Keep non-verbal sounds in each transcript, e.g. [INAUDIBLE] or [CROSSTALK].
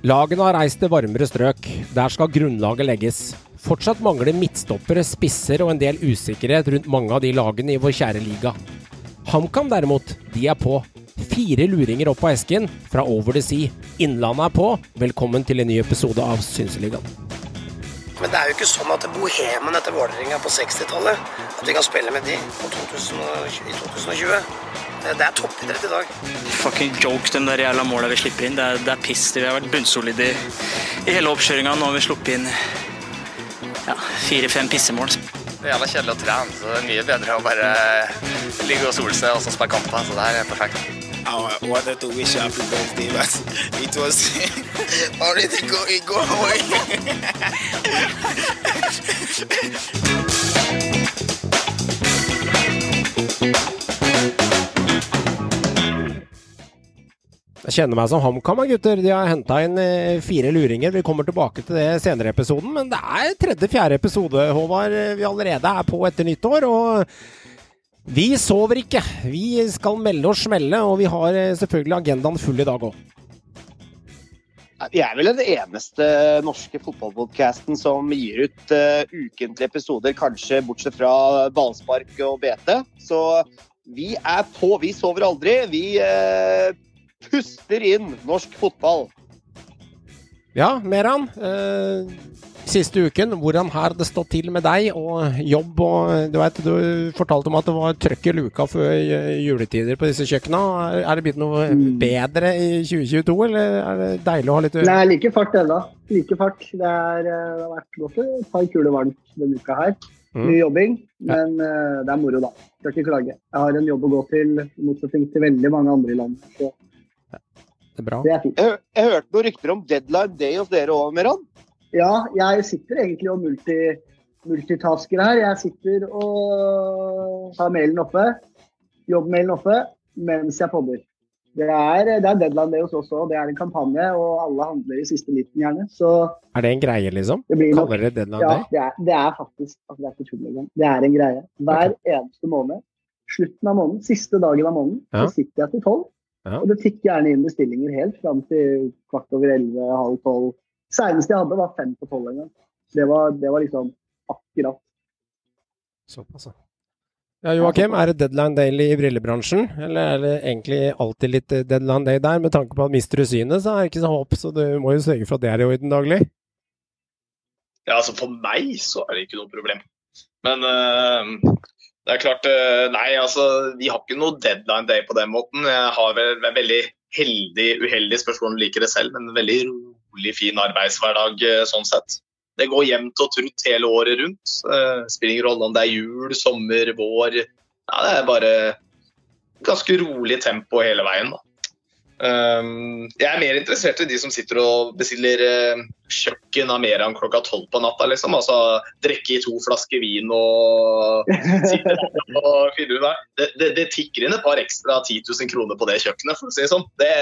Lagene har reist til varmere strøk. Der skal grunnlaget legges. Fortsatt mangler midtstoppere, spisser og en del usikkerhet rundt mange av de lagene i vår kjære liga. HamKam derimot, de er på. Fire luringer opp av esken fra Over the Sea. Innlandet er på. Velkommen til en ny episode av Synseligaen. Men det er jo ikke sånn at bohemen etter Vålerenga på 60-tallet At vi kan spille med de på 2020, i 2020. Det det er toppidrett i dag. Fucking joke, de der jævla måla vi slipper inn. Det er, det er piss. Vi har vært bunnsolide i, i hele oppkjøringa. Nå har vi sluppet inn ja, fire-fem pissemål. Det er jævla kjedelig å trene, så det er mye bedre å bare ligge og sole seg og så spille kamper. Så det her er perfekt. I wanted to wish you happy birthday, but it was already going go away. Jeg kjenner meg som HamKam, gutter. De har henta inn eh, fire luringer. Vi kommer tilbake til det senere i episoden. Men det er tredje-fjerde episode, Håvard. Vi allerede er på etter nyttår. Og vi sover ikke. Vi skal melde og smelle, og vi har eh, selvfølgelig agendaen full i dag òg. Vi er vel den eneste norske fotballpodkasten som gir ut uh, ukentlige episoder, kanskje bortsett fra ballspark og BT. Så vi er på. Vi sover aldri. Vi uh, puster inn norsk fotball. Ja, Meran. Eh, siste uken, hvordan har det stått til med deg og jobb og Du vet, du fortalte om at det var trøkk i luka før eh, juletider på disse kjøkkena. Er- det blitt noe bedre i 2022, eller er det deilig å ha litt Det er like fart ennå. Like fart. Det, er, eh, det har vært godt et par kuler varmt denne uka her. Mm. Mye jobbing, men ja. det er moro, da. Skal ikke klage. Jeg har en jobb å gå til, i motsetning til veldig mange andre i landet. Så Det er bra. det er fint. Jeg, jeg hørte noen rykter om deadline day hos dere òg, Meran. Ja, jeg sitter egentlig og multi, multitasker her. Jeg sitter og har mailen oppe, jobbmailen oppe, mens jeg podder. Det er, det er deadline day hos oss òg. Det er en kampanje, og alle handler i siste liten gjerne. Så Er det en greie, liksom? det blir Kaller dere deadline Ja, day? det er, det er faktisk altså det er ikke tull engang. Det er en greie. Hver eneste måned, slutten av måneden, siste dagen av måneden, Ja. så sitter jeg til tolv. Ja. Og det fikk gjerne inn bestillinger helt fram til kvart over elleve, halv tolv. Seneste jeg hadde, var fem på tolv en gang. Det var, det var liksom akkurat. Såpass, ja. Ja, Joakim, er det deadline daily i brillebransjen? Eller er det egentlig alltid litt eh, deadline day der? Med tanke på at mister du synet, så er det ikke så håp, så du må jo sørge for at det er i orden daglig. Ja, altså For meg så er det ikke noe problem. Men eh, det er klart eh, Nei, altså vi har ikke noe deadline day på den måten. Jeg har vel er veldig heldig, uheldig, spørsmål, du liker det selv, men en veldig rolig, fin arbeidshverdag eh, sånn sett. Det går jevnt og trutt hele året rundt. Eh, spiller ingen rolle om det er jul, sommer, vår. Ja, det er bare ganske rolig tempo hele veien. da. Um, jeg er mer interessert i de som sitter og bestiller eh, kjøkken av mer enn klokka tolv på natta. liksom. Altså Drikke i to flasker vin og sitte der [LAUGHS] og fylle ut der. Det, det, det tikker inn et par ekstra 10 000 kroner på det kjøkkenet, for å si det sånn. Det,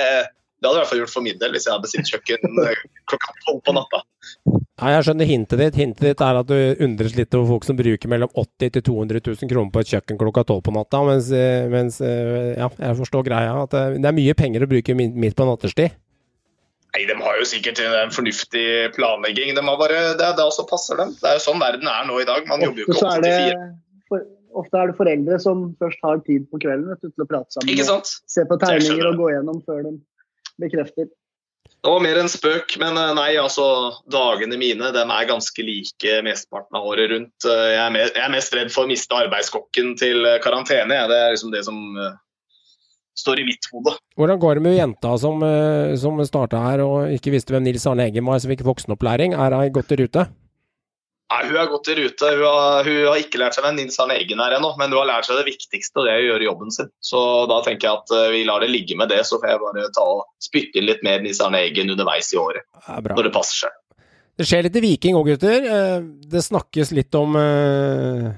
det hadde i hvert fall gjort for min del hvis jeg hadde bestilt kjøkken eh, klokka tolv på natta. Ja, jeg skjønner hintet ditt. Hintet ditt er at du undres litt over folk som bruker mellom 80 til 200 000 kroner på et kjøkken klokka tolv på natta, mens, eh, mens eh, ja, jeg forstår greia. At det, det er mye penger å bruke midt på natterstid. Nei, De har jo sikkert en fornuftig planlegging. De har bare, det er da som passer dem. Det er jo sånn verden er nå i dag. Man jobber jo Ofte ikke så er åtte det, til fire. for, ofte er det foreldre som først har tid på kvelden vet du, til å prate sammen. Ikke og sant? Se på tegninger og gå gjennom før de bekrefter. Det var mer en spøk, men eh, nei, altså dagene mine de er ganske like mesteparten av året rundt. Eh, Jeg er, me- jeg er mest redd for å miste arbeidskokken til eh, karantene. jeg. Det er liksom det som uh, står i mitt hode. Hvordan går det med jenta som, uh, som starta her og ikke visste hvem Nils Arne Eggen var, som fikk voksenopplæring? Er hun godt i rute? Nei, Hun har gått i rute. Hun har, hun har ikke lært seg hvem Nils Arne Eggen er ennå, men hun har lært seg det viktigste, og det er å gjøre jobben sin. Så da tenker jeg at eh, vi lar det ligge med det, så får jeg bare ta og spytte inn litt mer Nils Arne Eggen underveis i året, Det er når det passer seg. Det skjer litt i Viking òg, gutter. Eh, Det snakkes litt om eh,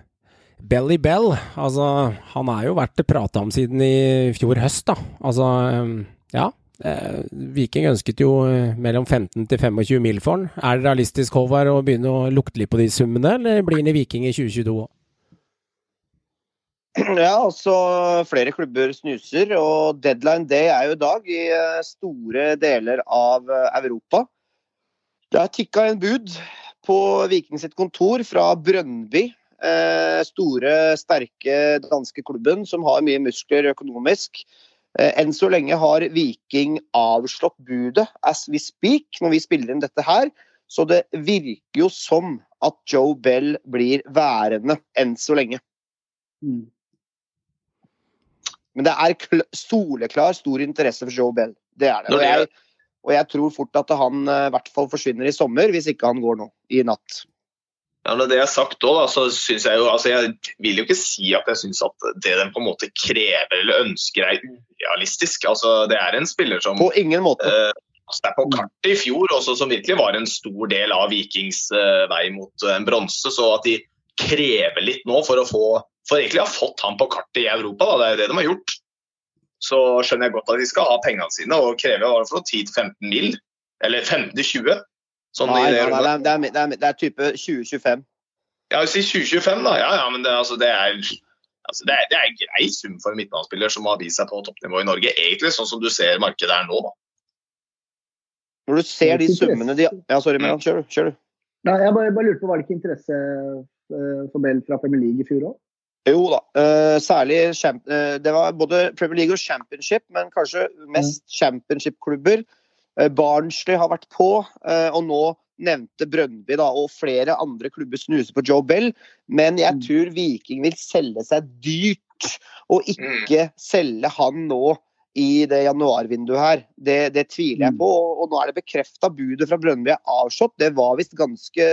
Belly Bell. Altså, han er jo vært å prate om siden i fjor høst, da. Altså, ja. Eh, Viking ønsket jo eh, mellom 15 til 25 mil for den. Er det realistisk, Håvard, å begynne å lukte litt på de summene, eller blir han i Viking i 2022 òg? Ja, altså flere klubber snuser, og deadline day er jo i dag i eh, store deler av Europa. Det er tikka en bud på Viking sitt kontor fra Brønnby. Store, sterke danske klubben som har mye muskler økonomisk. Eh, enn så lenge har Viking avslått budet as we speak når vi spiller inn dette her. Så det virker jo som at Joe Bell blir værende enn så lenge. Mm. Men det er kl soleklar stor interesse for Joe Bell. Det er det. Og jeg, og jeg tror fort at han eh, i hvert fall forsvinner i sommer, hvis ikke han går nå i natt. Ja, det har sagt òg, så syns jeg jo altså Jeg vil jo ikke si at jeg syns at det de på en måte krever eller ønsker er urealistisk. Altså, Det er en spiller som På ingen måte. eh, altså, er på kartet i fjor også, som virkelig var en stor del av Vikings uh, vei mot eh, en bronse. Så at de krever litt nå for å få for egentlig ha fått han på kartet i Europa, da, det er det de har gjort. Så skjønner jeg godt at de skal ha pengene sine og det for 10-15 mil. Eller 15-20. Sånn Nei, det nei, det, er, det, er, det er type 2025. Ja, si 2025, da. Ja, ja, men det, altså, det er altså, det er, det er grei sum for en midtbanespiller som har vist seg på toppnivå i Norge. Egentlig sånn som du ser markedet er nå, da. Når du ser de summene de Ja, sorry. Kjør, du, kjør du. Nei, jeg bare, bare lurte på, Var det ikke interesse eh, for Bell fra Premier League i fjor òg? Jo da. eh, særlig eh, Det var både Premier League og Championship, men kanskje mest Championship-klubber. Uh, Barnsley har vært på, eh, og nå nevnte Brøndby da, og flere andre klubber snuser på Joe Bell. Men jeg Mm. tror Viking vil selge seg dyrt, og ikke selge han nå i det januarvinduet her. Det, det tviler jeg Mm. på. Og, og nå er det bekrefta budet fra Brøndby er avslått. Det var visst ganske,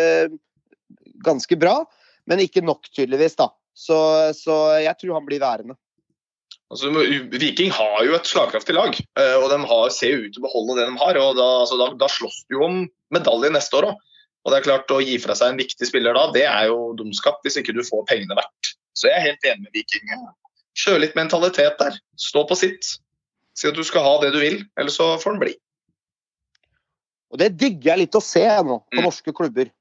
ganske bra, men ikke nok, tydeligvis. da. Så, så jeg tror han blir værende. Altså, Viking har jo et slagkraftig lag, eh, og de har, ser ut til å beholde det de har. og Da, altså, da, da slåss du jo om medalje neste år òg. Og det er klart Å gi fra seg en viktig spiller da, det er jo dumskap hvis ikke du får pengene verdt. Så jeg er helt enig med Viking. Kjør litt mentalitet der. Stå på sitt. Si at du skal ha det du vil, eller så får den bli. Og det digger jeg litt å se nå på Mm. norske klubber.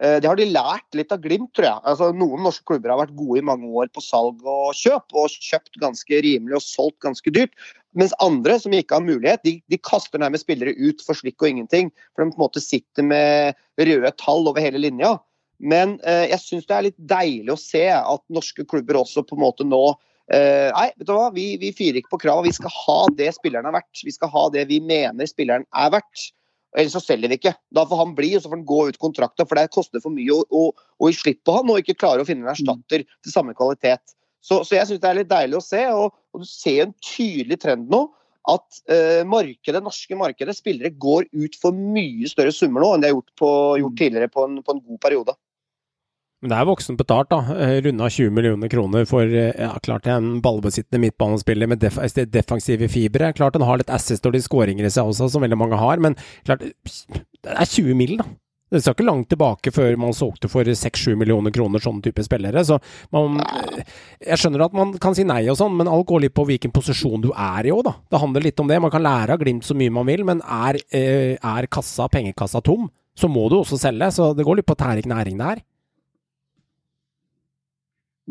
Eh, Det har de lært litt av Glimt, tror jeg. Altså, noen norske klubber har vært gode i mange år på salg og kjøp, og kjøpt ganske rimelig og solgt ganske dyrt. Mens andre som ikke har mulighet, de, de kaster nærmest spillere ut for slikk og ingenting. For de på en måte sitter med røde tall over hele linja. Men eh, jeg syns det er litt deilig å se at norske klubber også på en måte nå eh, Nei, vet du hva, vi, vi firer ikke på krava. Vi skal ha det spilleren er verdt. Vi skal ha det vi mener spilleren er verdt. Ellers så selger vi ikke. Da får han bli, og så får han gå ut kontrakta, for det koster for mye å, å, å gi slipp på han og ikke klare å finne en erstatter til samme kvalitet. Så, så jeg syns det er litt deilig å se, og, og du ser en tydelig trend nå. At eh, markedet, norske markedet, spillere går ut for mye større summer nå enn de har gjort, på, gjort tidligere på en, på en god periode. Men det er voksent betalt, da. Eh, Runda 20 millioner kroner for eh, ja, klart en ballbesittende midtbanespiller med def defensive fibre. Klart den har litt assist og litt skåringer i seg også, som veldig mange har. Men klart, det er 20 mil, da. Det skal ikke langt tilbake før man solgte for 6-7 millioner kroner sånne type spillere. Så man, jeg skjønner at man kan si nei og sånn, men alt går litt på hvilken posisjon du er i òg, da. Det handler litt om det. Man kan lære av Glimt så mye man vil, men er, eh, er kassa, pengekassa tom, så må du også selge. Så det går litt på tæring næring det her.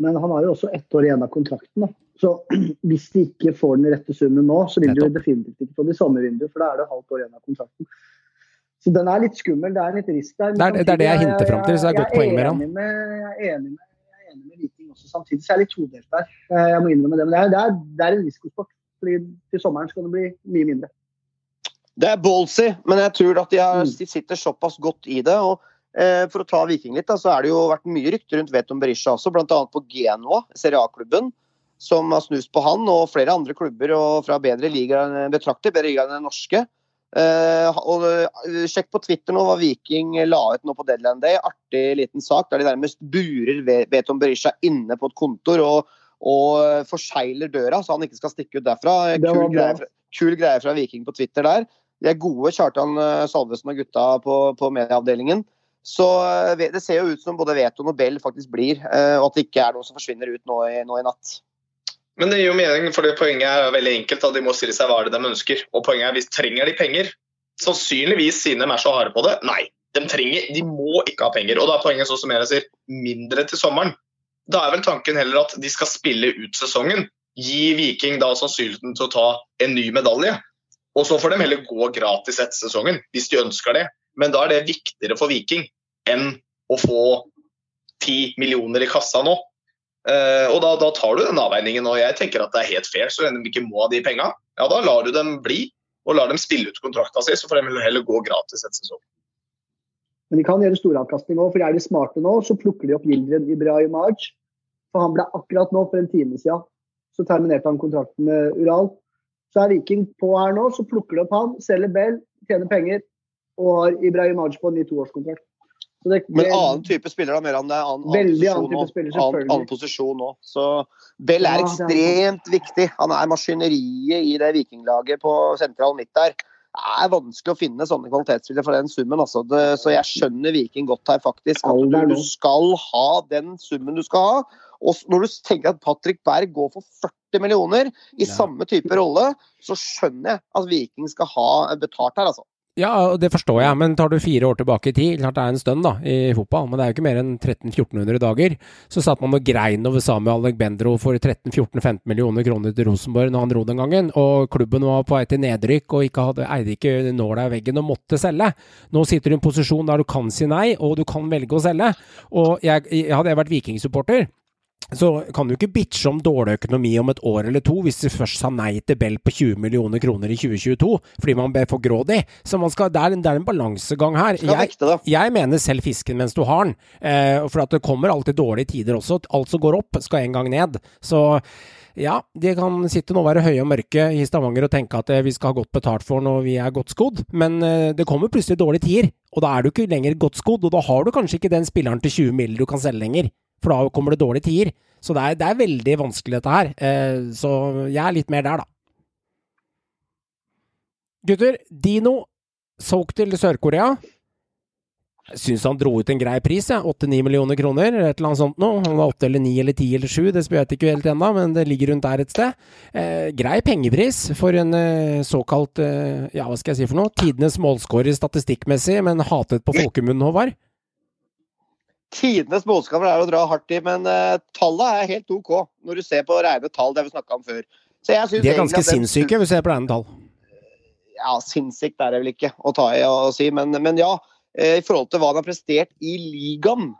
Men han har jo også ett år igjen av kontrakten. Da. Så [CLEARS THROAT] hvis de ikke får den rette summen nå, så vil de jo definitivt ikke få det i sommervinduet, for da er det halvt år igjen av kontrakten. Så den er litt skummel. Det er litt risk der. Det er- det er det jeg hinter frem til, så det er et godt poeng, med, jeg er enig med, jeg er enig med Viking også. Samtidig så er jeg litt todelt der. Eh, Jeg må innrømme det. Men det er, det er, det er en risikosport. Fordi til sommeren skal det bli mye mindre. Det er ballsy, men jeg tror at de, har, Mm. de sitter såpass godt i det. og For å ta Viking litt, da, så er det jo vært mye rykter rundt Veton Berisha også, bl.a. på Genoa, Serie A-klubben, som har snust på han, og flere andre klubber og fra bedre ligaer enn betrakter, bedre ligaer enn den norske. Eh, og eh, Sjekk på Twitter nå hva Viking la ut nå på Deadland Day. Artig liten sak der de nærmest burer Ve- Veton Berisha inne på et kontor og, og forsegler døra, så han ikke skal stikke ut derfra. Kul greie, fra- kul greie fra Viking på Twitter der. De er gode, Kjartan eh, Salvesen og gutta på, på medieavdelingen. Så eh, det ser jo ut som både Veto og Nobel faktisk blir, eh, og at det ikke er noe som forsvinner ut nå i, nå i natt. Men det gir jo mening, for det poenget er veldig enkelt. at De må stille seg hva det de ønsker. Og poenget er hvis trenger de penger, sannsynligvis siden de er så harde på det. Nei, de trenger, de må ikke ha penger. Og da er poenget sånn som jeg sier, mindre til sommeren. Da er vel tanken heller at de skal spille ut sesongen. Gi Viking da sannsynligheten til å ta en ny medalje. Og så får de heller gå gratis etter sesongen, hvis de ønsker det. Men da er det viktigere for Viking enn å få ti millioner i kassa nå. Eh, og da, da, tar du den avveiningen, og jeg tenker at det er helt fair. Så lenge de ikke må ha de penga, ja da lar du dem bli. Og lar dem spille ut kontrakta si, så får de heller gå gratis en sesong. Men de kan gjøre storavkastning òg, for er de smarte nå, så plukker de opp Yildiz Ibrahimovic. For han ble akkurat nå, for en time siden, så terminerte han kontrakten med Ural. Så er Viking på her nå, så plukker de opp han, selger Bell, tjener penger og har Ibrahimovic på en ny toårskontrakt. Det, det, Men annen type spiller da, mer enn det er annen, veldig annen type spiller, annen, annen posisjon nå. Så Bell er ja, ekstremt er viktig. Han er maskineriet i det vikinglaget på sentral midt der. Det er vanskelig å finne sånne kvalitetsspillere for den summen. Altså. Det, så jeg skjønner Viking godt her, faktisk. At du, du skal ha den summen du skal ha. Og når du tenker at Patrick Berg går for 40 millioner i ja. samme type rolle, så skjønner jeg at Viking skal ha betalt her, altså. Ja, det forstår jeg, men tar du fire år tilbake i tid, klart det er en stund da, i fotball, men det er jo ikke mer enn 1300-1400 dager, så satt man og grein over Samuel Alegbendro for 13-14-15 millioner kroner til Rosenborg når han dro den gangen, og klubben var på vei til nedrykk og ikke hadde, eide ikke nåla i veggen og måtte selge. Nå sitter du i en posisjon der du kan si nei, og du kan velge å selge. Og jeg hadde jeg vært vikingsupporter, så kan du ikke bitche om dårlig økonomi om et år eller to hvis du først sa nei til Bell på 20 millioner kroner i 2022 fordi man ble for grådig. Så skal, det, er en, det, er en, balansegang her. Jeg, jeg, mener selv fisken mens du har den. Eh, for at det kommer alltid dårlige tider også. Alt som går opp, skal en gang ned. Så ja, de kan sitte nå og være høye og mørke i Stavanger og tenke at eh, vi skal ha godt betalt for når vi er godt skodd, men eh, det kommer plutselig dårlige tider. Og da er du ikke lenger godt skodd, og da har du kanskje ikke den spilleren til 20 mill. du kan selge lenger for da kommer det dårlige tider. Så det er, det er veldig vanskelig, dette her. Eh, så jeg er litt mer der, da. Gutter, Dino solgt til Sør-Korea. Syns han dro ut en grei pris, ja. 8-9 millioner kroner, et eller annet sånt noe. Han var 8 eller 9 eller 10 eller 7, det spør jeg ikke helt ennå, men det ligger rundt der et sted. Eh, grei pengepris for en eh, såkalt, eh, ja hva skal jeg si for noe, tidenes målskårer statistikkmessig, men hatet på folkemunnen, Håvard. Tidenes målskapper er å dra hardt i, men uh, tallet er helt OK når du ser på reine tall. Det vi snakka om før. de er ganske sinnssyke, hvis du ser på reine tall. Ja, sinnssykt er det vel ikke å ta i å si, men, men ja. Uh, I forhold til hva han har prestert i ligaen,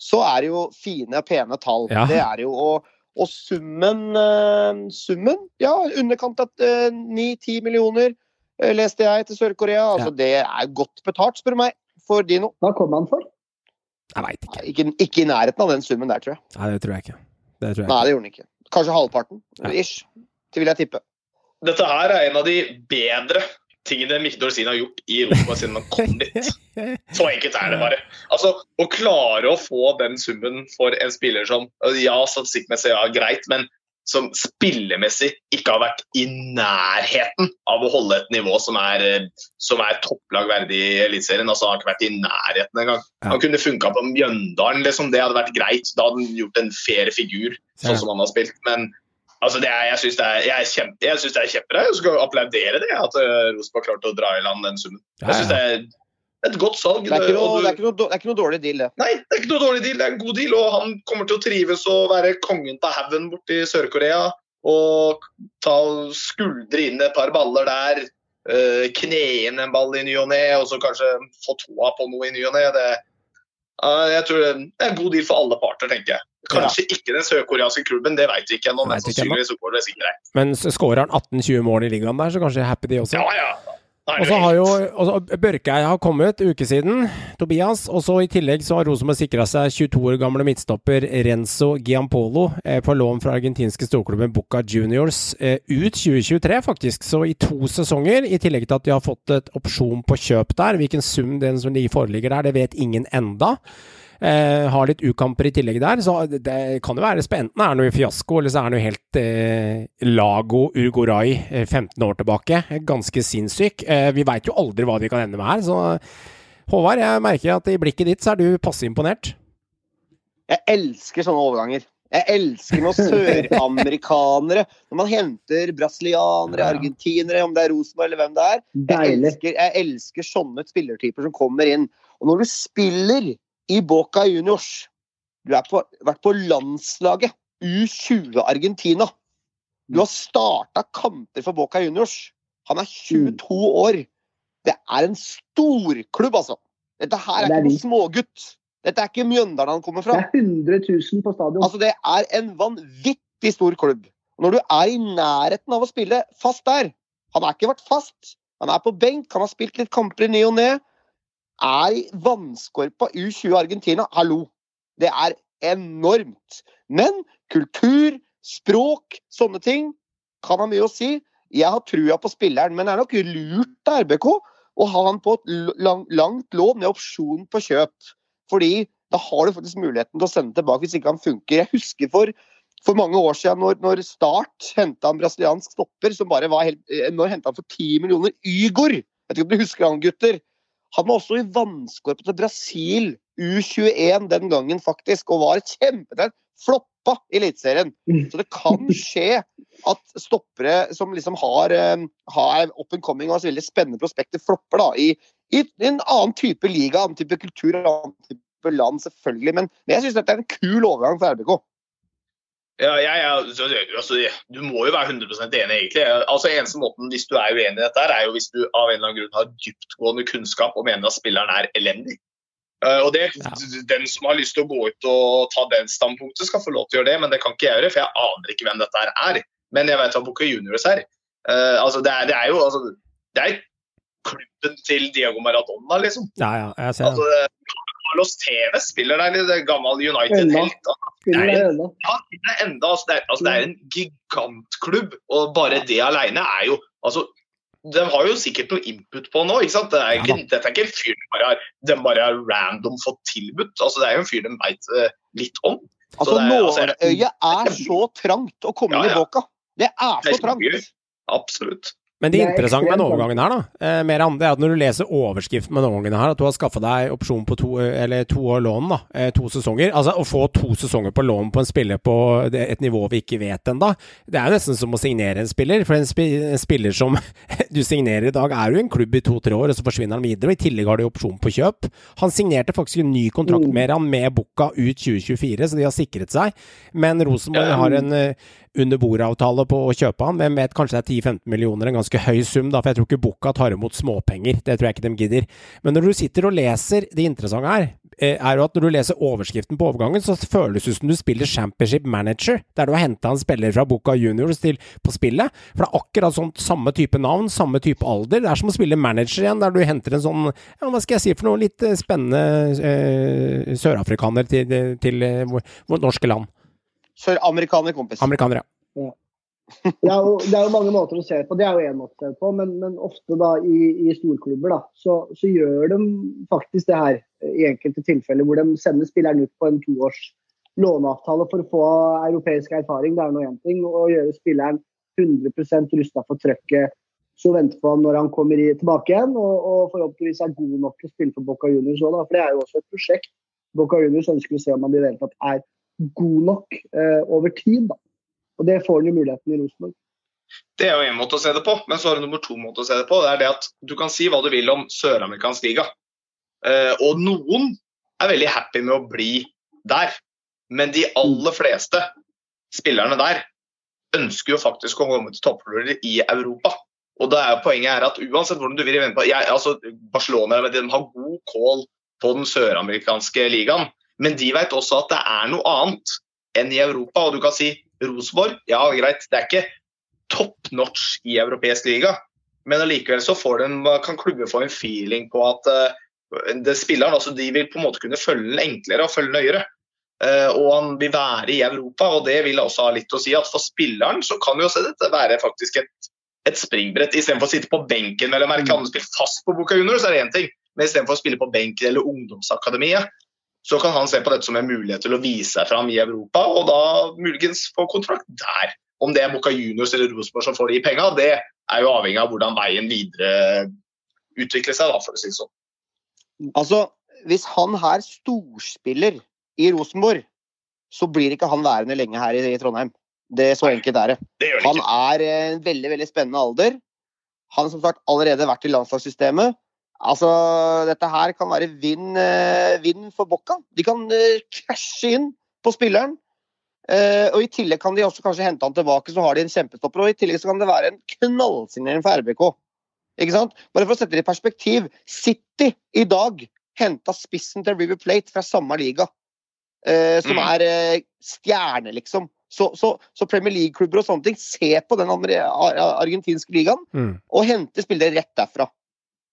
så er det jo fine, pene tall. Ja. Det er jo, og, og summen, uh, summen Ja, underkant av 9-10 millioner, leste jeg, til Sør-Korea. Altså, ja. Det er godt betalt, spør du meg, for Dino. Hva kom han for? Jeg veit ikke. ikke. ikke. i nærheten av den summen der, tror jeg. Nei, det tror jeg ikke. Det tror jeg Nei, det gjorde han ikke. Kanskje halvparten. Ja. Ish. Det vil jeg tippe. Dette her er en av de bedre tingene Mikkel Dorsin har gjort i Europa siden han kom dit. [LAUGHS] Så enkelt er det bare. Altså, Å klare å få den summen for en spiller som Ja, statistikkmessig, ja, greit, men som spillemessig ikke har vært i nærheten av å holde et nivå som er, som er topplag verdig i Eliteserien. Altså, han har ikke vært i nærheten engang. Ja. Han kunne funka på Mjøndalen, liksom. det hadde vært greit. Da hadde han gjort en fair figur, sånn som han har spilt. Men altså, er, jeg syns det er, jeg kjempe, jeg synes det er. Jeg skal applaudere det, at uh, Rosenborg klarte å dra i land den summen. Jeg synes det er et godt salg. Det er ikke noe, det er ikke noe, det er ikke noe dårlig deal, det. Nei, det er ikke noe dårlig deal. Det er en god deal. Og han kommer til å trives og være kongen på haugen borti Sør-Korea. Og ta skuldre inn et par baller der. Uh, kne inn en ball i ny og ne, og så kanskje få tåa på noe i ny og ne. Det, uh, jeg tror det er en god deal for alle parter, tenker jeg. Kanskje ja. ikke den sørkoreanske klubben, det vet vi ikke ennå. Men. Men skårer han 18-20 mål i ligaen der, så kanskje happy de også? Ja, ja. Og så har jo Børkeie har kommet uke siden, Tobias. Og så i tillegg så har Rosenborg sikra seg 22 år gamle midtstopper Renzo Giampolo eh, på lån fra argentinske storklubben Boca Juniors eh, ut 2023, faktisk. Så i to sesonger, i tillegg til at de har fått et opsjon på kjøp der. Hvilken sum den som de foreligger der, det vet ingen enda. Eh, har litt ukamper i tillegg der, så det kan jo være spennende. Er det noe fiasko, eller så er det noe helt eh, Lago Urgorai 15 eh, år tilbake. Ganske sinnssyk. Eh, vi veit jo aldri hva vi kan ende med her, så Håvard, jeg merker at i blikket ditt så er du passe imponert. Jeg elsker sånne overganger. Jeg elsker når søramerikanere Når man henter brasilianere, argentinere, om det er Rosenborg eller hvem det er. Jeg elsker, jeg elsker sånne spillertyper som kommer inn. Og når du spiller i Boca Juniors Du har vært på landslaget U20 Argentina. Du har starta kamper for Boca Juniors. Han er 22 år. Det er en storklubb, altså. Dette her er, ikke noe smågutt. Dette er ikke Mjøndalen han kommer fra. Det er 100 000 på stadion. Altså, det er en vanvittig stor klubb. Når du er i nærheten av å spille fast der Han har ikke vært fast. Han er på benk, han har spilt litt kamper i ny og ne. Er vannskorpa U20 Argentina. Hallo! Det er enormt. Men kultur, språk, sånne ting kan ha mye å si. Jeg har trua på spilleren, men det er nok lurt av RBK å ha han på et lang, langt lån med opsjon på kjøp. Fordi da har du faktisk muligheten til å sende tilbake hvis ikke han funker. Jeg husker for, for mange år siden når, når Start henta en brasiliansk stopper som bare var helt eh, Når henta han for 10 millioner Ygor! Jeg vet ikke om du husker han, gutter? Han var også i vannskorpa til Brasil U21 den gangen, faktisk, og var kjempetrent. Floppa i Eliteserien. Så det kan skje at stoppere som liksom har, eh, har up and coming og har så veldig spennende prospekter, flopper da i, i en annen type liga, annen type kultur, annen type land, selvfølgelig. Men, men jeg syns dette er en kul overgang for RBK. Ja, ja, ja så altså, du må jo være 100% enig, egentlig. Altså, eneste måten Hvis du er uenig i dette, er jo hvis du av en eller annen grunn har dyptgående kunnskap og mener at spilleren er elendig. Eh, og det, Den som har lyst til å gå ut og ta den standpunktet, skal få lov til å gjøre det, men det kan ikke jeg gjøre, for jeg aner ikke hvem dette er. Men jeg vet hva Boca Juniors er. Eh, altså, det, er det er jo altså, det er klubben til Diego Maradona, liksom. Ja, ja, jeg ser Altså, det. Carlos TV spiller der, det gammel United-helt. Det. Ja, det er enda, altså, det, er, altså, det er en gigantklubb, og bare det alene er jo altså, De har jo sikkert noe input på nå. ikke sant? Det er ikke, Ja dette er ikke en fyr de bare har, de bare har random fått tilbudt. altså Det er jo en fyr de veit litt om. Altså, det er- altså, Nåløyet er så trangt å komme Ja, inn i boka. Det er Det så er trangt. Absolutt. Men det Det er interessante med den overgangen her, da, mer Meran, det er at når du leser overskriften med den overgangen her, at du har skaffa deg opsjon på to, eh, eller to år lån, da, eh, to sesonger Altså å få to sesonger på lån på en spiller på et nivå vi ikke vet ennå, det er jo nesten som å signere en spiller. For en, spi, en spiller som [LAUGHS] du signerer i dag, er jo en klubb i to-tre år, og så forsvinner han videre. Og i tillegg har de opsjon på kjøp. Han signerte faktisk en ny kontrakt Mm. med han med Bukka ut 2024, så de har sikret seg. Men Rosenborg har en eh, under bordet-avtale på å kjøpe han. Hvem vet, kanskje det er 10-15 millioner, en ganske høy sum, da, for jeg tror ikke Bukka tar imot småpenger. Det tror jeg ikke de gidder. Men når du sitter og leser Det interessante her, eh, er jo at når du leser overskriften på overgangen, så føles det som du spiller Championship Manager, der du har henta en spiller fra Bukka Juniors til på spillet. For det er akkurat sånn samme type navn, samme type alder. Det er som å spille manager igjen, der du henter en sånn, ja, hva skal jeg si for noe, litt eh, spennende eh, sørafrikaner til, til eh, vårt norske land. Søramerikaner, kompis. Amerikanere. Det er, jo, det er jo mange måter å se på. Det er jo én måte å se på, men, men ofte da i, i storklubber da, så, så gjør de faktisk det her i enkelte tilfeller hvor de sender spilleren ut på en toårs låneavtale for å få europeisk erfaring. Det er nå én ting. Å gjøre spilleren 100 rusta for trøkket, så vente på han når han kommer i, tilbake igjen, og, og forhåpentligvis er god nok til å spille for Boca Juniors òg, for det er jo også et prosjekt. Boca Juniors ønsker å se om han i det hele tatt er god nok eh, over tid. da. Og det får han jo muligheten i Rosenborg. Det er jo en måte å se det på, men så har du nummer to måte å se det på. Det er det at Du kan si hva du vil om søramerikansk liga, Eh, og noen er veldig happy med å bli der. Men de aller fleste spillerne der ønsker jo faktisk å komme til toppklubber i Europa. Og da er Poenget er at uansett hvordan du vil vende på jeg, altså Barcelona de har god call på den søramerikanske ligaen, men de vet også at det er noe annet enn i Europa. Og du kan si Rosenborg, ja greit, det er ikke top notch i europeisk liga, men allikevel så får de, kan klubben få en feeling på at uh, spilleren, altså de vil på en måte kunne følge den enklere og følge nøyere. Uh, og han vil være i Europa, og det vil også ha litt å si at for spilleren så kan jo også dette være faktisk et, et springbrett. Istedenfor å sitte på benken eller merke han spiller fast på Boca Junior, så er det én ting. Men istedenfor å spille på benken eller ungdomsakademiet, så kan han se på dette som en mulighet til å vise seg fram i Europa, og da muligens få kontrakt der. Om det er Boca Juniors eller Rosenborg som får de penga, det er jo avhengig av hvordan veien videre utvikler seg, da, for å si det sånn. Altså, hvis han her storspiller i Rosenborg, så blir ikke han værende lenge her i, Trondheim. Det er Så enkelt er det. Det Han er en veldig veldig spennende alder. Han har som sagt allerede vært i landslagssystemet. Altså, dette her kan være vinn vin for Bocca. De kan eh, krasje inn på spilleren. Eh, og I tillegg kan de også kanskje hente han tilbake, så har de en kjempestopper. Og i tillegg så kan det være en knallsignering for RBK. Ikke sant? Bare for å sette det i perspektiv. City i dag henta spissen til River Plate fra samme liga. Eh, som Mm. er eh, stjerne, liksom. Så, så, så Premier League-klubber og sånne ting ser på den argentinske ligaen Mm. og henter spillere rett derfra.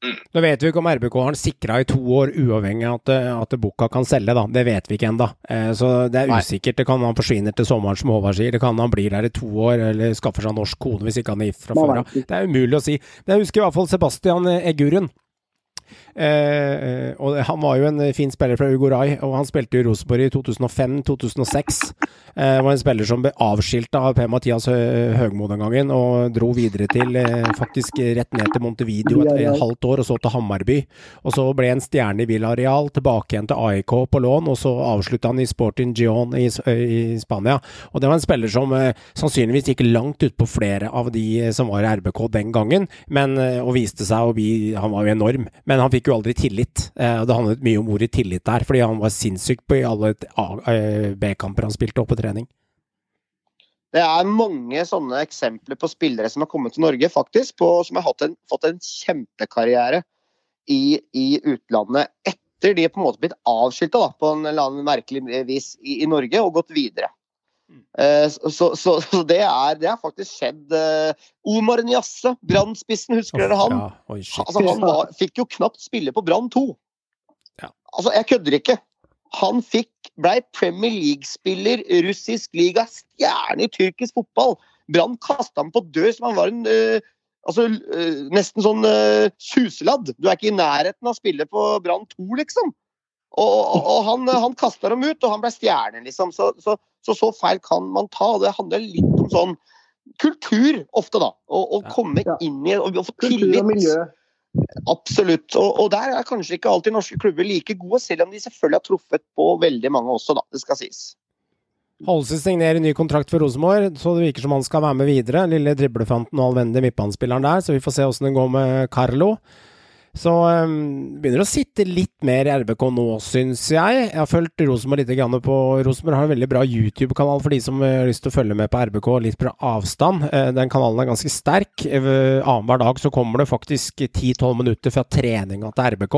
Nå vet vi ikke om RBK har den sikra i to år, uavhengig av at, at Boka kan selge, da. Det vet vi ikke ennå. Eh, så det er usikkert. Det kan han forsvinner til sommeren, som Håvard sier. Det kan han blir der i to år, eller skaffer seg norsk kone hvis ikke han er gift fra før av. Det er umulig å si. Men jeg husker i hvert fall Sebastian Egurun. Eh, og han var jo en fin spiller fra Ugoray, og han spilte i Rosenborg i 2005-2006. Eh, var en spiller som ble avskilta av Per-Mathias Hø- Høgmo den gangen, og dro videre til eh, faktisk rett ned til Montevideo et, et halvt år, og så til Hammarby. Og så ble en stjerne i Villareal, tilbake igjen til AIK på lån, og så avslutta han i Sporting Gion i, i Spania. Og det var en spiller som eh, sannsynligvis gikk langt utpå flere av de eh, som var i RBK den gangen, men, eh, og viste seg å bli Han var jo enorm, men han fikk jo aldri tillit. Eh, det handlet mye om ordet tillit der, fordi han var sinnssyk på alle eh, B-kamper han spilte opp på trening. Det er mange sånne eksempler på spillere som har kommet til Norge, faktisk, på, som har en, fått en kjempekarriere i, i utlandet etter de på en måte blitt avskilta på en eller annen merkelig vis i, i Norge og gått videre. Eh, så, så, så, det, er, det har faktisk skjedd. eh, Omar Niasse, Brann-spissen, husker dere han? Ja. Altså, han var, fikk jo knapt spille på Brann 2. Ja. Altså, jeg kødder ikke. Han fikk, ble Premier League-spiller, russisk liga, stjerne i tyrkisk fotball. Brann kasta ham på dør som han var en uh, altså, uh, nesten sånn uh, suseladd. Du er ikke i nærheten av å spille på Brann 2, liksom. Og, og, og han, han kasta dem ut, og han ble stjerne, liksom. Så, så, så så feil kan man ta. og Det handler litt om sånn kultur, ofte, da. Å komme Ja. inn i og, og få Kultur tillit. og miljø. Absolutt. Og, og der er kanskje ikke alltid norske klubber like gode, selv om de selvfølgelig har truffet på veldig mange også, da. Det skal sies. Holse signerer ny kontrakt for Rosenborg, så det virker som han skal være med videre. Lille driblefanten og allvendige midtbanespilleren der, så vi får se åssen det går med Carlo. Så um, begynner å sitte litt mer i RBK nå, syns jeg. Jeg har fulgt Rosenborg litt grann på Rosenborg har en veldig bra YouTube-kanal for de som eh, har lyst til å følge med på RBK litt fra avstand. Eh, Den kanalen er ganske sterk. Eh, Annenhver dag så kommer det faktisk 10-12 minutter fra treninga til RBK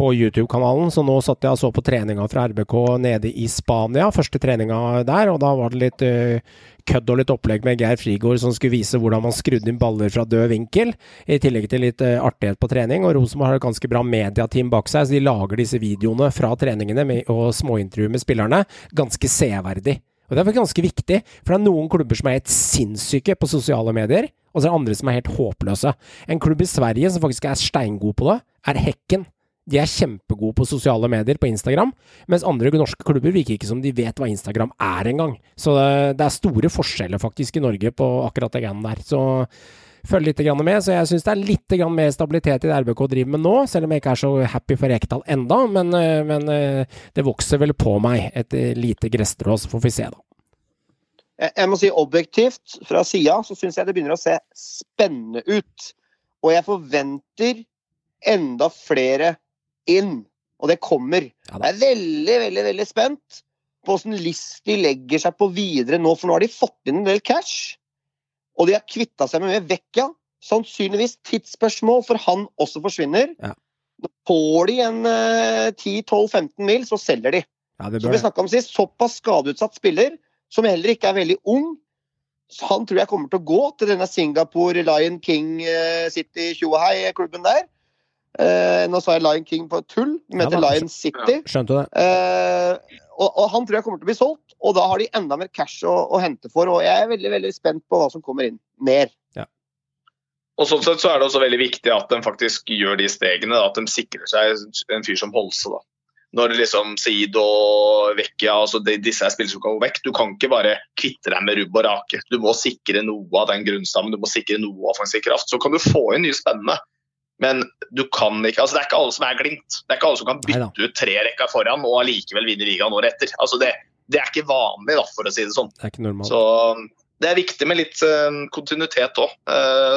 på YouTube-kanalen. Så nå satt jeg og så på treninga fra RBK nede i Spania, første treninga der, og da var det litt eh, kødd og litt opplegg med Geir Frigård som skulle vise hvordan man skrudde inn baller fra død vinkel, i tillegg til litt eh, artighet på trening. Og Rosenborg har et ganske bra mediateam bak seg, så de lager disse videoene fra treningene med, og småintervjuer med spillerne ganske severdig. Og Det er ganske viktig, for det er noen klubber som er helt sinnssyke på sosiale medier, og så er det andre som er helt håpløse. En klubb i Sverige som faktisk er steingod på det, er Hekken. De er kjempegode på sosiale medier på Instagram, mens andre norske klubber virker ikke som de vet hva Instagram er engang. Så det, er store forskjeller faktisk i Norge på akkurat det greiene der. Så følg litt med. Så jeg syns det er litt mer stabilitet i det RBK driver med nå, selv om jeg ikke er så happy for Rekdal enda, men, eh, men eh, det vokser vel på meg et eh, lite gresstrå, så får vi se, da. Jeg må si objektivt, fra sida, så syns jeg det begynner å se spennende ut. Og jeg forventer enda flere inn. Og det kommer. Ja jeg er veldig, veldig veldig spent på åssen list de legger seg på videre nå, for nå har de fått inn en del cash. Og de har kvitta seg med Vecchia. Sannsynligvis tidsspørsmål, for han også forsvinner. Ja. Får de en uh, 10-12-15 mil, så selger de. Ja, Som vi snakka om sist, såpass skadeutsatt spiller, som heller ikke er veldig ung. Så han tror jeg kommer til å gå til denne Singapore Lion King eh, City Tjoahei-klubben der. Eh, nå sa jeg Lion King på tull, den heter ja, Lion City. Skjønte det? Eh, og, og han tror jeg kommer til å bli solgt, og da har de enda mer cash å, å hente for. Og jeg er veldig veldig spent på hva som kommer inn. Mer. Og sånn sett så er det også veldig viktig at de faktisk gjør de stegene. da, At de sikrer seg en fyr som Holse. da. Når liksom Seid og Vecchia altså de, disse er spillere som kan gå vekk. Du kan ikke bare kvitte deg med rubb og rake. Du må sikre noe av den grunnstammen, du må sikre noe offensiv kraft. Så kan du få inn nye spennende. Men du kan ikke, altså det er ikke alle som er Glimt. Det er ikke alle som kan bytte ut tre rekker foran og allikevel vinne ligaen året etter. Altså det, det er ikke vanlig, da, for å si det sånn. Det er ikke normalt. Så det er viktig med litt eh, kontinuitet òg.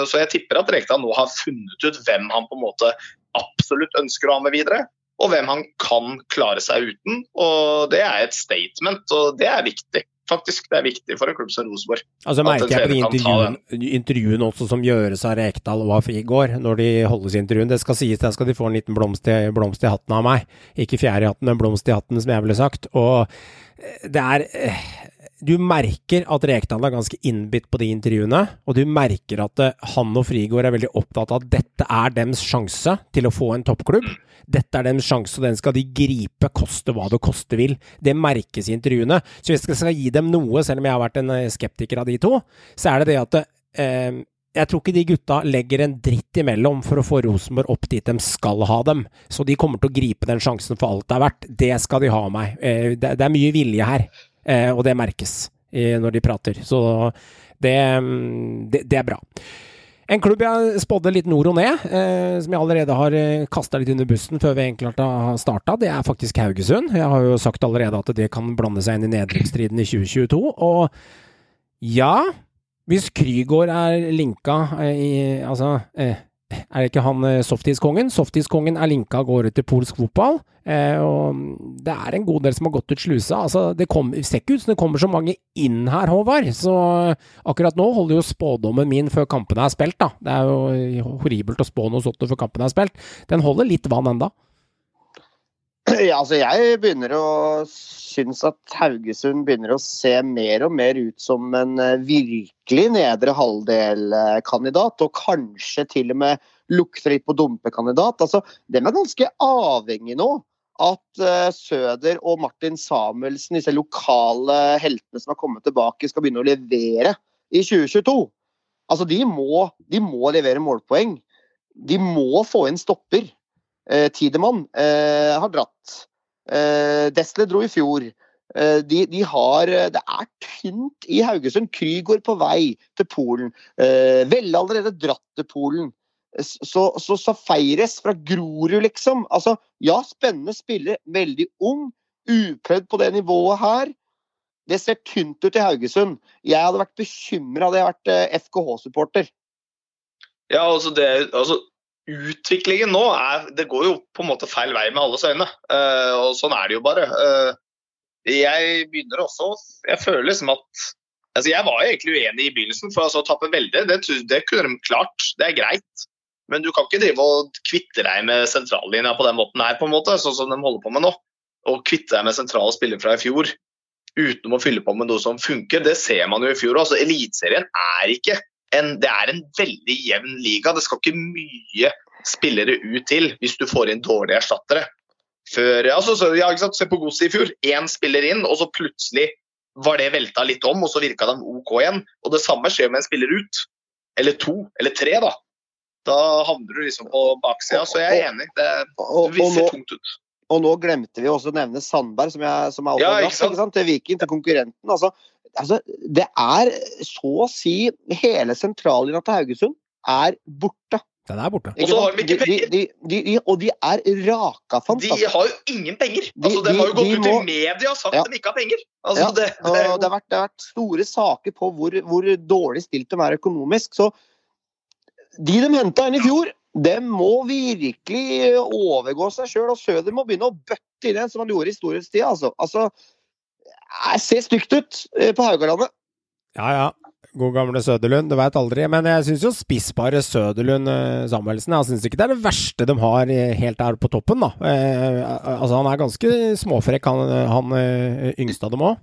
så jeg tipper at Rekdal nå har funnet ut hvem han på en måte absolutt ønsker å ha med videre, og hvem han kan klare seg uten. Og Det er et statement, og det er viktig. Faktisk, Det er viktig for en klubb som Rosenborg. Altså merker jeg på de intervjuene, intervjuene også som gjøres av Rekdal og av Frigård, når de holdes i intervjuen. Det skal sies, der skal de få en liten blomst i, blomst i hatten av meg. Ikke fjær i hatten, men blomst i hatten, som jeg ville sagt. Og eh, det er eh, Du merker at Rekdal er ganske innbitt på de intervjuene, og du merker at eh, han og Frigård er veldig opptatt av at dette er deres sjanse til å få en toppklubb. Dette er deres sjanse, og den skal de gripe, koste hva det koste vil. Det merkes i intervjuene. Så hvis jeg skal gi dem noe, selv om jeg har vært en eh, skeptiker av de to, så er det det at eh, jeg tror ikke de gutta legger en dritt imellom for å få Rosenborg opp dit de skal ha dem. Så de kommer til å gripe den sjansen for alt det er verdt. Det skal de ha av meg. Eh, det, er mye vilje her, eh, og det merkes i, når de prater. Så det, mm, det, det er bra. En klubb jeg spådde litt nord og ned, eh, som jeg allerede har eh, kasta litt under bussen før vi egentlig har starta, det er faktisk Haugesund. Jeg har jo sagt allerede at det kan blande seg inn i nedrykksstriden i 2022. Og ja, hvis Krygård er linka eh, i Altså, eh, er det ikke han eh, softiskongen? Softiskongen er linka av gårde til polsk fotball. Eh, og det er en god del som har gått ut slusa. Altså, det kom, ser ikke ut som det kommer så mange inn her, Håvard. Så akkurat nå holder jo spådommen min før kampene er spilt, da. Det er jo horribelt å spå noe sånt før kampene er spilt. Den holder litt vann enda. Altså jeg begynner å synes at Haugesund begynner å se mer og mer ut som en eh, virkelig nedre halvdel-kandidat, og kanskje til og med lukter litt på dumpekandidat. Altså, de er ganske avhengig nå at uh, Søder og Martin Samuelsen, disse lokale heltene som har kommet tilbake, skal begynne å levere i 2022. Altså, de må, de må levere målpoeng. De må få inn stopper. Eh, Tidemann eh, har dratt. Eh, Desle dro i fjor. De, de har, det er tynt i Haugesund. Krygård på vei til Polen. Velle allerede dratt til Polen. Så, så Safaires fra Grorud, liksom. Altså, ja, spennende spiller. Veldig ung. Uprøvd på det nivået her. Det ser tynt ut i Haugesund. Jeg hadde vært bekymra hadde jeg vært FKH-supporter. Ja, altså det, altså Utviklingen nå er Det går jo på en måte feil vei med alles øyne. Eh, og sånn er det jo bare. Eh, jeg begynner også Jeg føler liksom at altså Jeg var egentlig uenig i begynnelsen, for altså å tappe veldig, det, det kunne de klart. Det er greit. Men du kan ikke drive og kvitte deg med sentrallinja på den måten her, på en måte, sånn som de holder på med nå. Og kvitte deg med sentrale spillere fra i fjor uten å fylle på med noe som funker. Det ser man jo i fjor. altså Eliteserien er ikke en, det er en veldig jevn liga. Det skal ikke mye spillere ut til hvis du får inn dårlige erstattere. Før, altså, så, ja? Se på Godset i fjor. Én spiller inn, og så plutselig var det velta litt om, og så virka de OK igjen. Og Det samme skjer med en spiller ut. Eller to, eller tre, da. Da havner du liksom på baksida. Så jeg er enig. Det, det ser tungt ut. Og nå glemte vi også å nevne Sandberg, som, jeg, som er også Ja, ikke sant? til Viking, til konkurrenten. Altså, altså, det er så å si hele sentrallinja til Haugesund er borte. Den er borte. Og så har de ikke de, de, de, de, og de er rakafant. De altså. har jo ingen penger. De- Altså, de, de- har jo gått de ut må- i media og sagt Ja. at de ikke har penger. Altså, Ja, det, det, er det har, vært, det har vært store saker på hvor, hvor dårlig stilt de er økonomisk. Så de de henta inn i fjor, de må virkelig overgå seg sjøl. Og Søder må begynne å bøtte inn en som han gjorde i storhetstida. Altså. altså ser stygt ut eh, på Haugalandet. Ja, ja. God gamle Søderlund, du veit aldri. Men jeg syns jo spissbare Søderlund eh, Samuelsen Jeg syns ikke det er det verste de har eh, helt der på toppen, da. Eh, altså, han er ganske småfrekk, han, han yngste av dem òg.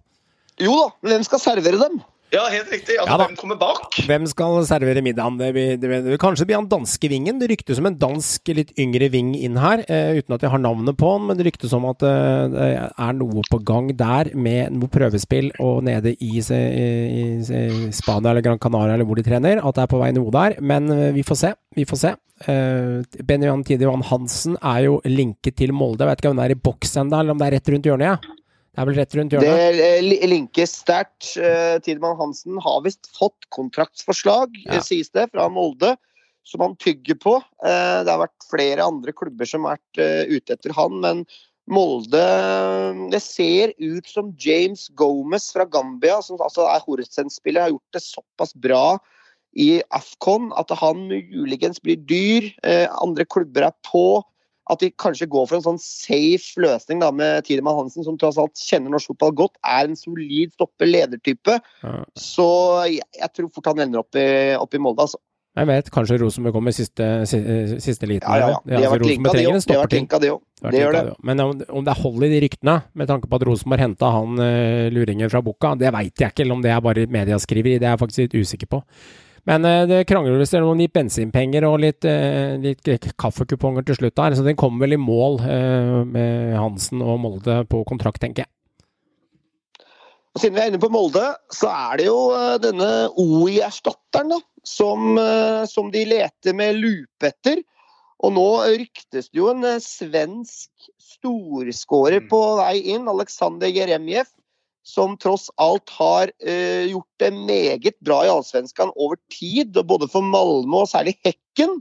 Jo da, men hvem skal servere dem? Ja, helt riktig. Altså, Ja hvem kommer bak? Hvem skal servere middagen? Det blir, det blir, kanskje det blir han danske vingen. Det ryktes om en dansk, litt yngre ving inn her, eh, uten at jeg har navnet på han. Men det ryktes om at eh, det er noe på gang der med noe prøvespill og nede i, i, i, i Spania eller Gran Canaria eller hvor de trener. At det er på vei noe der. Men eh, vi får se. Vi får se. Eh, Benjamin Tidevann Hansen er jo linket til Molde. Jeg vet ikke om det er i boks ennå, eller om det er rett rundt hjørnet. Ja. Det er vel rett rundt hjørnet? Det linkes sterkt. Eh, Tidemann Hansen har visst fått kontraktsforslag, Ja. eh, sies det, fra Molde, som han tygger på. Eh, Det har vært flere andre klubber som har vært eh, ute etter han, men Molde Det ser ut som James Gomez fra Gambia, som altså er Horsens-spiller, har gjort det såpass bra i Afcon. At han muligens blir dyr. Eh, andre klubber er på. At de kanskje går for en sånn safe løsning da, med Tidemann Hansen, som tross alt kjenner norsk fotball godt, er en solid stopper, ledertype. Ja. Så jeg, jeg tror fort han ender opp i, opp i Molde. Altså. Jeg vet, kanskje Rosenborg kommer siste, si- siste liten. Ja, ja, ja. her. De har altså, vært linka, en òg. De har stopper vært til. linka, de. Det Det gjør gjør det. Men om, om det er hold i de ryktene, med tanke på at Rosenborg henta han uh, luringen fra Bukka, det veit jeg ikke. Eller om det er bare mediaskriveri, det er jeg faktisk litt usikker på. Men eh, det krangles om litt bensinpenger og litt, eh, litt kaffekuponger til slutt her, så den kommer vel i mål eh, med Hansen og Molde på kontrakt, tenker jeg. Og Siden vi er inne på Molde, så er det jo eh, denne OI-erstatteren da, som, eh, som de leter med lupe etter. Og nå ryktes det jo en eh, svensk storskårer Mm. på vei inn, Aleksandr Jeremjev, som tross alt har eh, gjort det meget bra i Allsvenskan over tid, både for Malmö og særlig Hekken,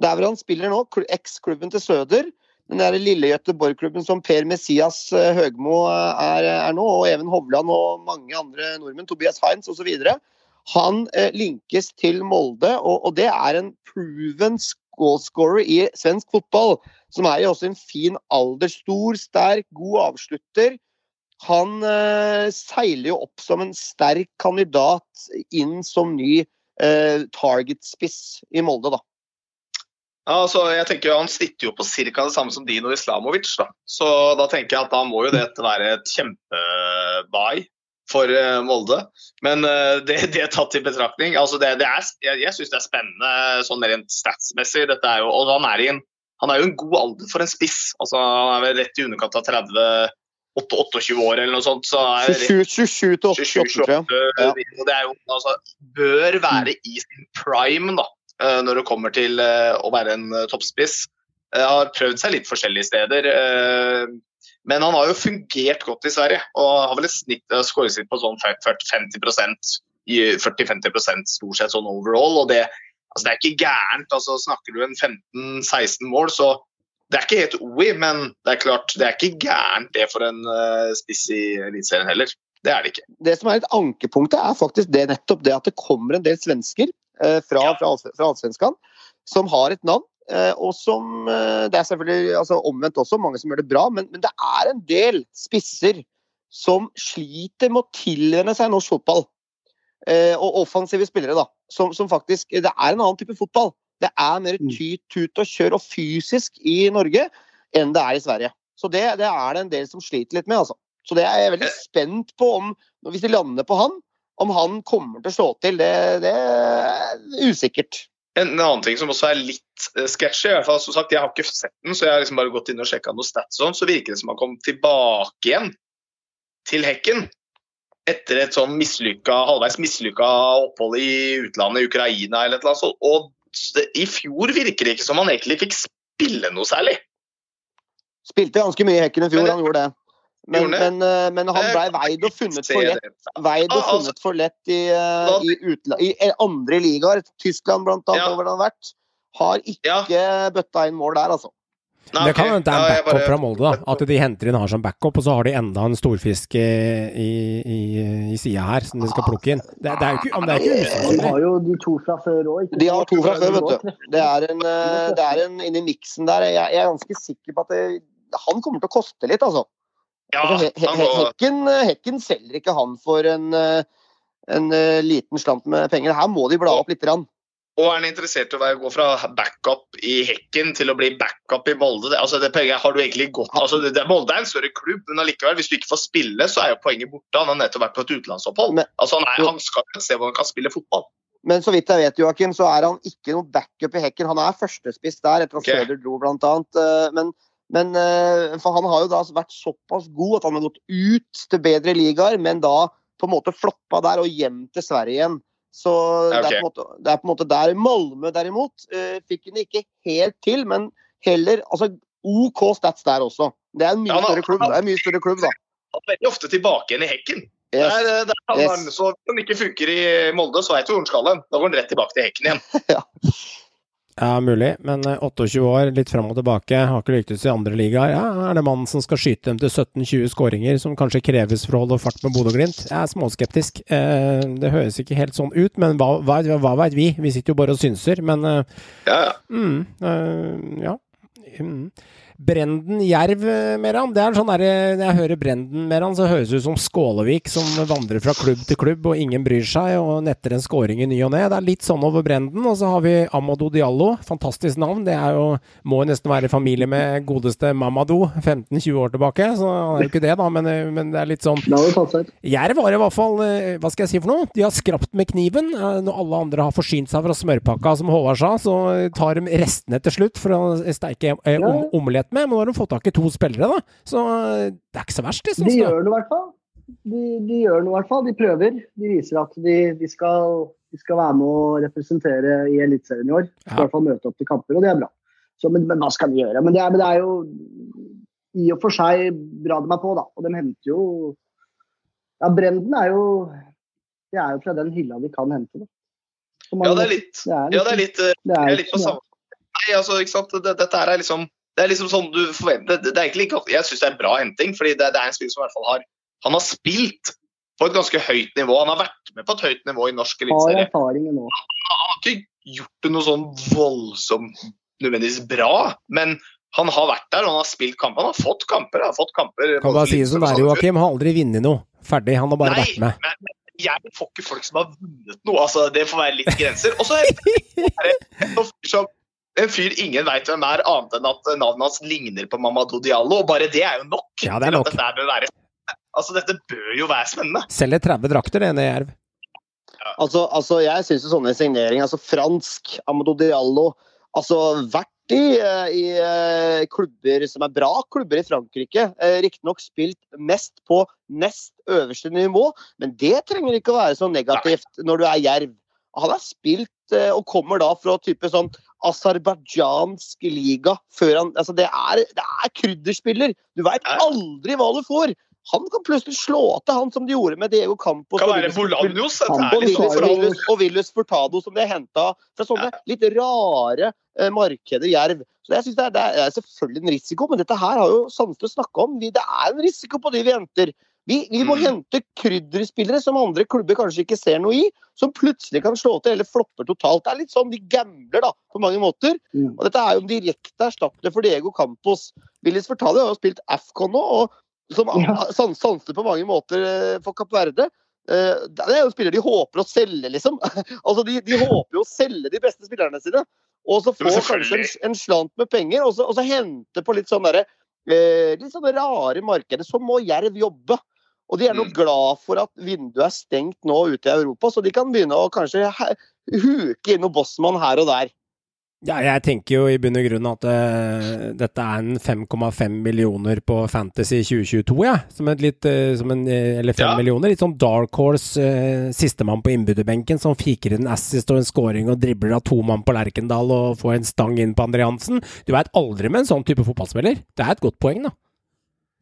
der hvor han spiller nå, kl- eks-klubben til Søder. Den der lille Göteborg-klubben som Per Messias eh, Høgmo eh, er, er nå, og Even Hovland og mange andre nordmenn, Tobias Heinz osv. Han eh, linkes til Molde, og, og det er en proven goalscorer i svensk fotball. Som er jo også en fin alder. Stor, sterk, god avslutter. Han eh, seiler jo opp som en sterk kandidat inn som ny eh, target-spiss i Molde, da. Ja, altså, jeg tenker jo Han sitter jo på ca. det samme som Dino Islamovic. da. Så da tenker jeg at da må jo dette være et kjempebuy for eh, Molde. Men eh, det, det tatt i betraktning altså det, det er, Jeg, jeg syns det er spennende sånn rent statsmessig. Dette er jo, og han er, en, han er jo en god alder for en spiss. altså Han er vel rett i underkant av 30 8 28 år eller noe sånt. så er det 27, 27 til 88, tror jeg. 27, Ja. Det er jo, altså, bør være i sin prime da, eh, når det kommer til eh, å være en eh, toppspiss. Jeg Har prøvd seg litt forskjellige steder. Men han har jo fungert godt i Sverige. Og har vel et snitt skåret på sånn 40-50 i 40-50% stort sett sånn overall. og det, altså det er ikke gærent. altså Snakker du en 15-16 mål, så det er ikke helt OI, men det er klart, det er ikke gærent det for en eh, spiss i Eliteserien heller. Det er det ikke. det som er et ankepunktet, er faktisk det nettopp det at det kommer en del svensker eh, fra, Ja. fra, fra Allsvenskan som har et navn. Eh, og som eh, Det er selvfølgelig altså, omvendt også, mange som gjør det bra, men, men det er en del spisser som sliter med å tilvenne seg norsk fotball. Eh, og offensive spillere, da. Som, som faktisk Det er en annen type fotball. Det er mer tyt, tut og kjør og fysisk i Norge enn det er i Sverige. Så det, det er det en del som sliter litt med, altså. Så det er jeg veldig spent på om, hvis de lander på han, om han kommer til å slå til. Det, det er usikkert. En annen ting som også er litt sketsjy, sketchy, i hvert fall som sagt, jeg har ikke sett den, så jeg har liksom bare gått inn og sjekka noe stats og sånn, så virker det som han kom tilbake igjen til hekken etter et sånn mislykka, halvveis mislykka opphold i utlandet, Ukraina eller et eller annet sånt. Og i fjor virker det ikke som han egentlig fikk spille noe særlig. Spilte ganske mye i Hekken i fjor, Men han gjorde det. Men, men, eh, men han Eh, blei veid og funnet for lett, veid og altså- funnet for lett i, eh, i, utla, i andre ligaer. Tyskland annet, Ja. hvor han har vært. Har ikke bøtta inn mål der, altså. Nei, det kan hende det er Ja, en backup bare- fra Molde, da. At de henter inn har som backup, og så har de enda en storfisk i, i, i sida her som de skal plukke inn. Det, det er jo ikke, det er ikke De har jo de to fra før òg. De har to fra før, vet du. Det er en, eh, det er en inni miksen der. Jeg, jeg er ganske sikker på at det, han kommer til å koste litt, altså. Ja, altså he, he, han hekken, hekken selger ikke han for en, eh, en eh, liten slant med penger. Her må de bla opp litt. Grann. Og er han interessert i å være, gå fra backup i Hekken til å bli backup i Molde? Det, altså det poenget har du egentlig gått altså det, det, Molde er en større klubb, men allikevel, hvis du ikke får spille, så er jo poenget borte. Han har nettopp vært på et utenlandsopphold. Men- altså han, er, han skal se hvordan hvor han kan spille fotball. Men så vidt jeg vet, Joakim, så er han ikke noe backup i hekken. Han er førstespiss der, etter at okay. Søder dro, blant annet. Eh, Men, men eh, for han har jo da vært såpass god at han har gått ut til bedre ligaer, men da på en måte floppa der og hjem til Sverige igjen. Så okay. det, er måte, det er på en måte der. Malmö derimot uh, fikk hun ikke helt til, men heller altså OK stats der også. Det er en mye Ja, større klubb. Det er en mye større klubb, da. Han er veldig ofte tilbake igjen i Hekken. Yes. Der, der han, Yes. Så Hvis han ikke funker i Molde, så veit du hvor han skal hen. Da går han rett tilbake til Hekken igjen. [LAUGHS] Ja, mulig, men eh, 28 år, litt fram og tilbake, har ikke lyktes i andre ligaer. Ja, er det mannen som skal skyte dem til 17-20 skåringer, som kanskje kreves for å holde fart med Bodø-Glimt? Jeg er småskeptisk. Eh, det høres ikke helt sånn ut, men hva, hva, hva veit vi? Vi sitter jo bare og synser, men eh, Ja, ja. mm, eh, ja. Mm. Brenden Jerv, eh, Meran. Det er sånn der, Når jeg hører Brenden, Meran, så høres det ut som Skålevik som vandrer fra klubb til klubb, og ingen bryr seg, og netter en scoring i ny og ne. Det er litt sånn over Brenden. Og så har vi Amadou Diallo. Fantastisk navn. Det er jo Må jo nesten være i familie med godeste Mamadou 15-20 år tilbake. Så han er jo ikke det, da, men, eh, men det er litt sånn. Jerv har i hvert fall eh, Hva skal jeg si for noe? De har skrapt med kniven. Eh, Når alle andre har forsynt seg fra smørpakka, som Håvard sa, så tar de restene til slutt for å steike eh, om, omelett med. Men nå har de fått tak i to spillere, da. Så eh, det er ikke så verst, det. De gjør det i hvert fall. De, de gjør noe i hvert fall. De prøver. De viser at de, de, skal, de skal være med å representere i Eliteserien i år. Ja. i hvert fall møte opp til kamper, og det er bra. Så, men, men hva skal de gjøre? Men det, er, men det er jo i og for seg bra de er på, da. Og de henter jo Ja, Brenden er jo Det er jo fra den hylla de kan hente, da. Ja, det er litt, Det er ja, det er litt, jeg er på samme Nei, altså, ikke sant. Dette er liksom Det er liksom sånn du forventer det, det er egentlig ikke, Jeg syns det er en bra henting, fordi det, det er en spiller som i hvert fall har Han har spilt på et ganske høyt nivå. Han har vært med på et høyt nivå i norsk Har eliteserie. Han har ikke gjort det noe sånn voldsomt nødvendigvis bra, men han har vært der og han har spilt kamper. Han har fått kamper. Han har fått kamper Kan bare si det som det er, Joakim. Har aldri vunnet noe. Ferdig. Han har bare Nei, vært med. Men, men jeg får ikke folk som har vunnet noe. Altså, det får være litt grenser. Og så er det [LAUGHS] en fyr som en fyr ingen veit hvem er, annet enn at navnet hans ligner på Mamadou Diallo. Og bare det er jo nok. Ja, det er nok. Dette, bør være, altså, dette bør jo være spennende. Selger 30 drakter, det ene Jerv. Altså, altså jeg syns sånne signeringer altså Fransk, Amadou Diallo Altså vært i, eh, i eh, klubber som er bra klubber i Frankrike. Eh, Riktignok spilt mest på nest øverste nivå, men det trenger ikke å være så negativt når du er jerv. Han har spilt og kommer da fra type sånn aserbajdsjansk liga før han Altså, det er, det er krydderspiller. Du veit aldri hva du får. Han kan plutselig slå til han som de gjorde med Diego Campos. Kan være Han er og Vilnius Furtado, som de har henta fra sånne litt rare eh, markeder, Jerv. Så jeg synes det, er, det er selvfølgelig en risiko, men dette her har jo Sandstø snakka om. Det er en risiko på de vi henter. Vi, vi må Mm. hente krydderspillere som andre klubber kanskje ikke ser noe i, som plutselig kan slå til eller flopper totalt. Det er litt sånn de gambler, da, på mange måter. Mm. Og dette er jo en direkte erstatter for Diego Campos. Willis Fortale har jo spilt AFCON nå, og som Ja. [LAUGHS] sanser på mange måter eh, for Kapp Verde. Eh, Det er jo spillere de håper å selge, liksom. [LAUGHS] Altså, de, de håper jo å selge de beste spillerne sine. Og så få kanskje en, en slant med penger, og så, og så hente på litt sånn derre eh, Litt sånne rare markeder. Så må Jerv jobbe. Og de er nok Mm. glad for at vinduet er stengt nå ute i Europa, så de kan begynne å kanskje huke inn noe bossmann her og der. Ja, jeg tenker jo i bunn og grunn at uh, dette er en 5,5 millioner på Fantasy 2022, ja. Som et litt uh, som en, eh, Eller 5 Ja. millioner. Litt sånn Dark Horse, uh, sistemann på innbytterbenken, som fiker inn en assist og en scoring og dribler av to mann på Lerkendal og får en stang inn på Andre Hansen. Du veit aldri med en sånn type fotballspiller. Det er et godt poeng, da.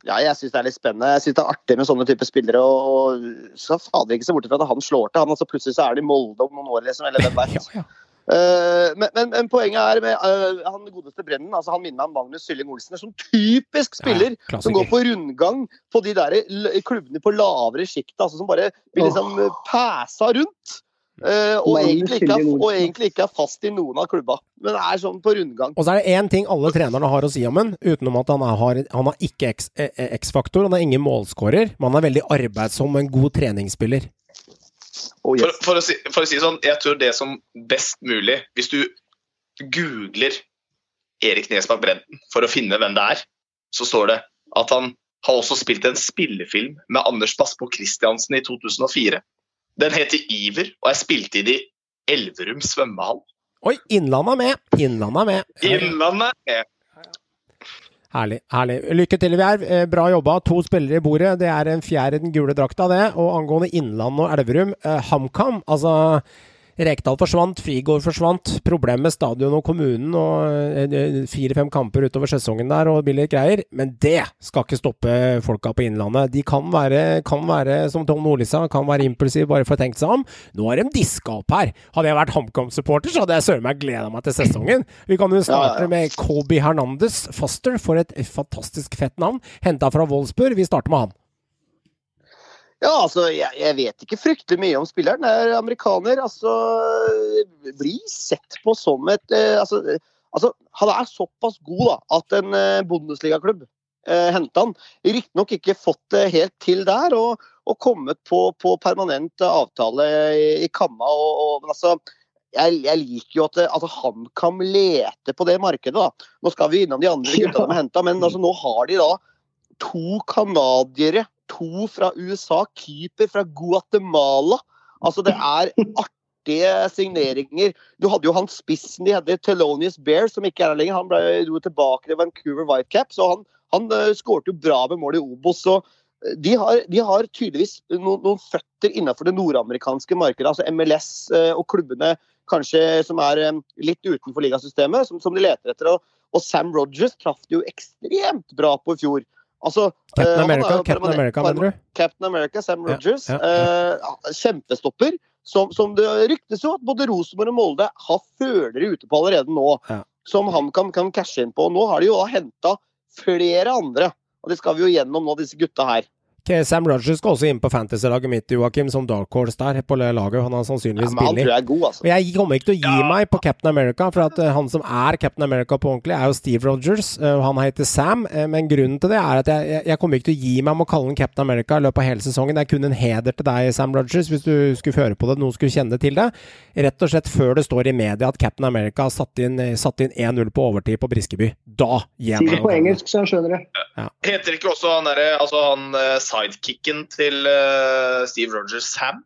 Ja, jeg syns det er litt spennende. Jeg synes det er artig med sånne typer spillere. Og så fader ikke se bort fra at han slår til. Han, altså Plutselig så er det i Molde om noen år, liksom. Eller hvem veit. [LAUGHS] Ja, ja. Uh, men, men, men poenget er med uh, han godeste Brennen. altså Han minner meg om Magnus Sylling Olsen. Sånn typisk spiller Ja, som går på rundgang på de der klubbene på lavere sjikt. Altså, som bare blir liksom oh. pæsa rundt. Eh, og, egentlig ikke er, og egentlig ikke er fast i noen av klubba. Men er sånn på rundgang. Og så er det én ting alle trenerne har å si om ham, utenom at han er, har, han har ikke eh, eh, X-faktor, han er ingen målskårer, men han er veldig arbeidsom og en god treningsspiller. Oh, For, yes. for, å si, for å si det sånn, jeg tror det som best mulig Hvis du googler Erik Nesbakk Brenden for å finne hvem det er, så står det at han har også spilt en spillefilm med Anders Bassbo Christiansen i 2004. Den heter Iver, og jeg spilte i i Elverum svømmehall. Oi, Innlandet med! Innlandet med. Innlandet med. Herlig. herlig. Lykke til, Jerv. Eh, Bra jobba. To spillere i bordet. Det er en fjerde i den gule drakta, det. Og angående Innland og Elverum, eh, HamKam Altså, Rekdal forsvant, Frigård forsvant. Problemet med stadion og kommunen og eh, fire-fem kamper utover sesongen der og billige greier. Men det skal ikke stoppe folka på Innlandet. De kan være, kan være som Tom Nordli sa, kan være impulsive bare for å tenke seg om. Nå har de diska opp her. Hadde jeg vært HamKam-supporter, så hadde jeg søren meg gleda meg til sesongen. Vi kan jo starte med Colby Hernandez Foster, for et fantastisk fett navn. Henta fra Wolfsburg. Vi starter med han. Ja, altså, jeg, jeg, vet ikke fryktelig mye om spilleren. Er amerikaner. Altså, blir sett på som et eh, altså, altså, Han er såpass god da, at en eh, Bundesliga-klubb eh, henta han. Riktignok ikke fått det helt til der, og, og kommet på, på, permanent avtale i, i Kamma. Og, og, men altså, jeg, jeg, liker jo at, at han kan lete på det markedet. da. Nå skal vi innom de andre [LAUGHS] gutta de har henta, men altså, nå har de da to canadiere to fra USA, keeper fra Guatemala. Altså, det er artige signeringer. Du hadde jo han spissen de hadde, Telonius Bear, som ikke er her lenger. Han ble jo tilbake til Vancouver Whitecaps, og han, han uh, jo bra med mål i Obos. så eh, de har, de har tydeligvis noen, noen, føtter innenfor det nordamerikanske markedet, altså MLS uh, og klubbene kanskje som er litt utenfor ligasystemet, som, som de leter etter. Og, og Sam Rogers traff det jo ekstremt bra på i fjor. Altså, Captain uh, America, Captain America mener du? Captain America, Sam Rogers. Ja, ja, ja. Uh, kjempestopper. Som, som, det ryktes jo at både Rosenborg og Molde har følere ute på allerede nå. Som han kan, kan cashe inn på. Nå har de jo henta flere andre. Og det skal vi jo gjennom nå, disse gutta her. Sam Rogers skal også inn på fantasy-laget mitt, Joakim, som dark horse der på laget. Han er sannsynligvis ja, men billig. Jeg er god, altså. Og jeg kommer ikke til å gi ja. meg på Captain America, for at uh, han som er Captain America på ordentlig, er jo Steve Rogers. Uh, han heter Sam, uh, men grunnen til det er at jeg, jeg, kommer ikke til å gi meg med å kalle han Captain America i løpet av hele sesongen. Det er kun en heder til deg, Sam Rogers, hvis du skulle føre på det, noen skulle kjenne til det. Rett og slett før det står i media at Captain America har satt inn, satt inn 1-0 på overtid på Briskeby. Da gir jeg meg. Si det på engelsk, så jeg skjønner det. Ja. Heter ikke også han derre altså han sidekicken til uh, Steve Rogers Sam?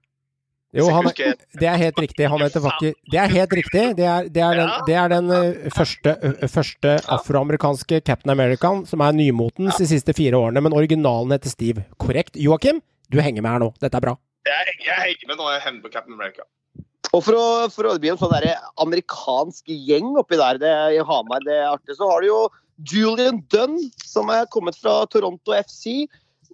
Jo, er, det er helt riktig. Han heter faktisk Det er helt riktig. Det er, det er den, det er den uh, første, uh, første afroamerikanske Captain American som er nymotens de siste fire årene, men originalen heter Steve. Korrekt. Joakim, du henger med her nå. Dette er bra. Jeg, jeg henger med nå. jeg hender på Captain America. Og for å, for å bli en sånn der amerikansk gjeng oppi der det, i Hamar, det er artig, så har du jo Julian Dunn, som er kommet fra Toronto FC.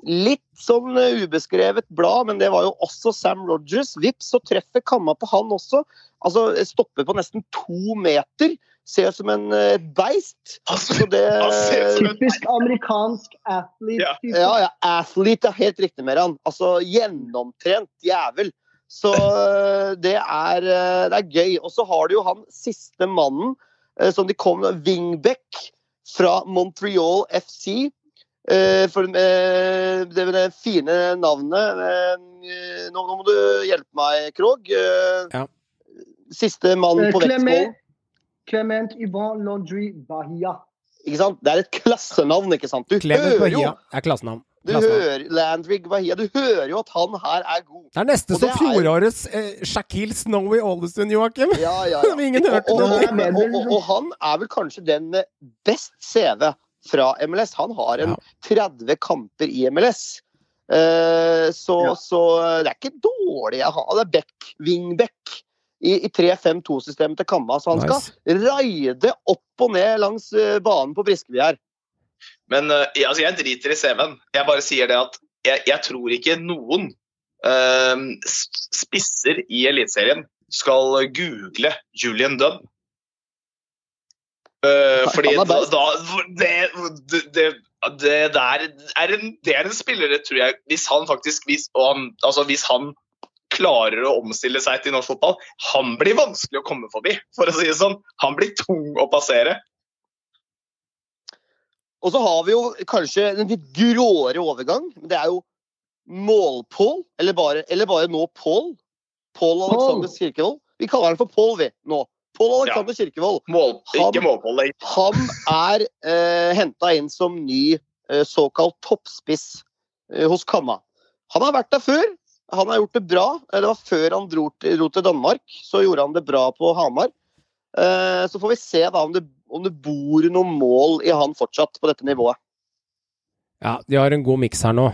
Litt sånn eh, ubeskrevet blad, men det var jo også Sam Rogers. Vips, så treffer kamma på han også. Altså stopper på nesten to meter. Ser ut som en uh, beist. Altså, det, [LAUGHS] Typisk amerikansk athlete. Ja. ja, ja, athlete er helt riktig med han. Altså gjennomtrent jævel. Så det, er, det er gøy. Og så har du jo han siste mannen som de kom med, Wingbeck fra Montreal FC. Uh, for uh, det, det fine navnet uh, nå, nå, må du hjelpe meg, Krog. Ja. Siste mann på vektskålen. Clement Yvan Laundry Bahia. Ikke sant? Det er et klassenavn, ikke sant? Du Clement hører jo er klassenavn. Du hører, Landrig Bahia, du hører jo at han her er god. Det er neste som fjorårets eh, Shaquille Snowy Ålesund, Joakim. Ja, ja, ja. [LAUGHS] Ingen hørte og, og, og, og, han er vel kanskje den med best CV fra MLS. Han har en 30 kamper i MLS. Uh, eh, så, ja. så, det er ikke dårlig å ha. Det er back, wingback i, i 3-5-2-systemet til Kamma. Så han nice. skal raide opp og ned langs uh, banen på Briskeby her. Men uh, jeg, altså, jeg driter i CV-en. Jeg bare sier det at jeg, jeg tror ikke noen spisser i Eliteserien skal google Julian Dunn. Uh, fordi da, da det, det, det, der er en, det er en spiller, tror jeg Hvis han faktisk hvis, han, altså hvis han klarer å omstille seg til norsk fotball, han blir vanskelig å komme forbi, for å si det sånn. Han blir tung å passere. Og så har vi jo kanskje en litt gråere overgang. men Det er jo Målpål, eller bare, eller bare nå Pål. Pål Alexander Kirkevold. Vi kaller han for Pål, vi, nå. Pål Alexander ja. Kirkevold. Mål, ikke målpål, han er eh, henta inn som ny eh, såkalt toppspiss eh, hos Kanna. Han har vært der før. Han har gjort det bra. Det var før han dro til, dro til Danmark. Så gjorde han det bra på Hamar. Eh, så får vi se da om det, om det bor noen mål i han fortsatt på dette nivået. Ja, de har en god miks her nå.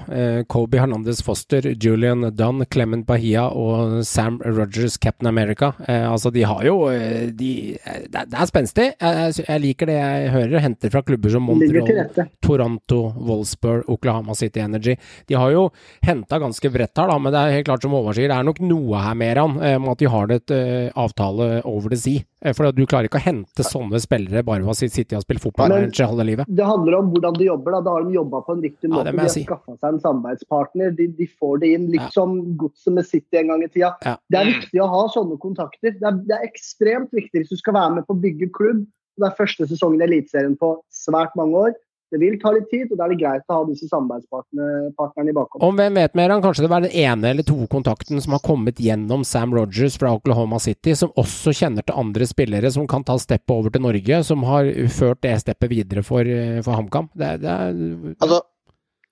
Colby Hernandez Foster, Julian Dunn, Clement Bahia og Sam Rogers, Captain America. Eh, altså, de har jo eh, de, eh, det, er spenstig. Jeg, liker det jeg hører. Henter fra klubber som Montreal. Toronto, Wolfsburg, Oklahoma City Energy. De har jo henta ganske bredt her, da, men det er helt klart som Håvard sier, det er nok noe her mer an, eh, med at de har det et eh, avtale over the sea. Eh, for du klarer ikke å hente sånne spillere bare ved å sitte og spille fotball Men- manager halve livet. Det handler om hvordan de jobber. Da, da har de jobba på en riktig måte. Ja, de har si. skaffa seg en samarbeidspartner. De, de får det inn, litt Ja. som godset med City en gang i tida. Ja. Det er viktig å ha sånne kontakter. Det er, det er ekstremt viktig hvis du skal være med på å bygge klubb. Det er første sesongen i Eliteserien på svært mange år. Det vil ta litt tid, og da er det greit å ha disse samarbeidspartnerne i bakhånd. Om hvem vet mer, han kanskje det var den ene eller to kontakten som har kommet gjennom Sam Rogers fra Oklahoma City, som også kjenner til andre spillere som kan ta steppet over til Norge, som har ført det steppet videre for, eh, for HamKam. Det, det er Altså,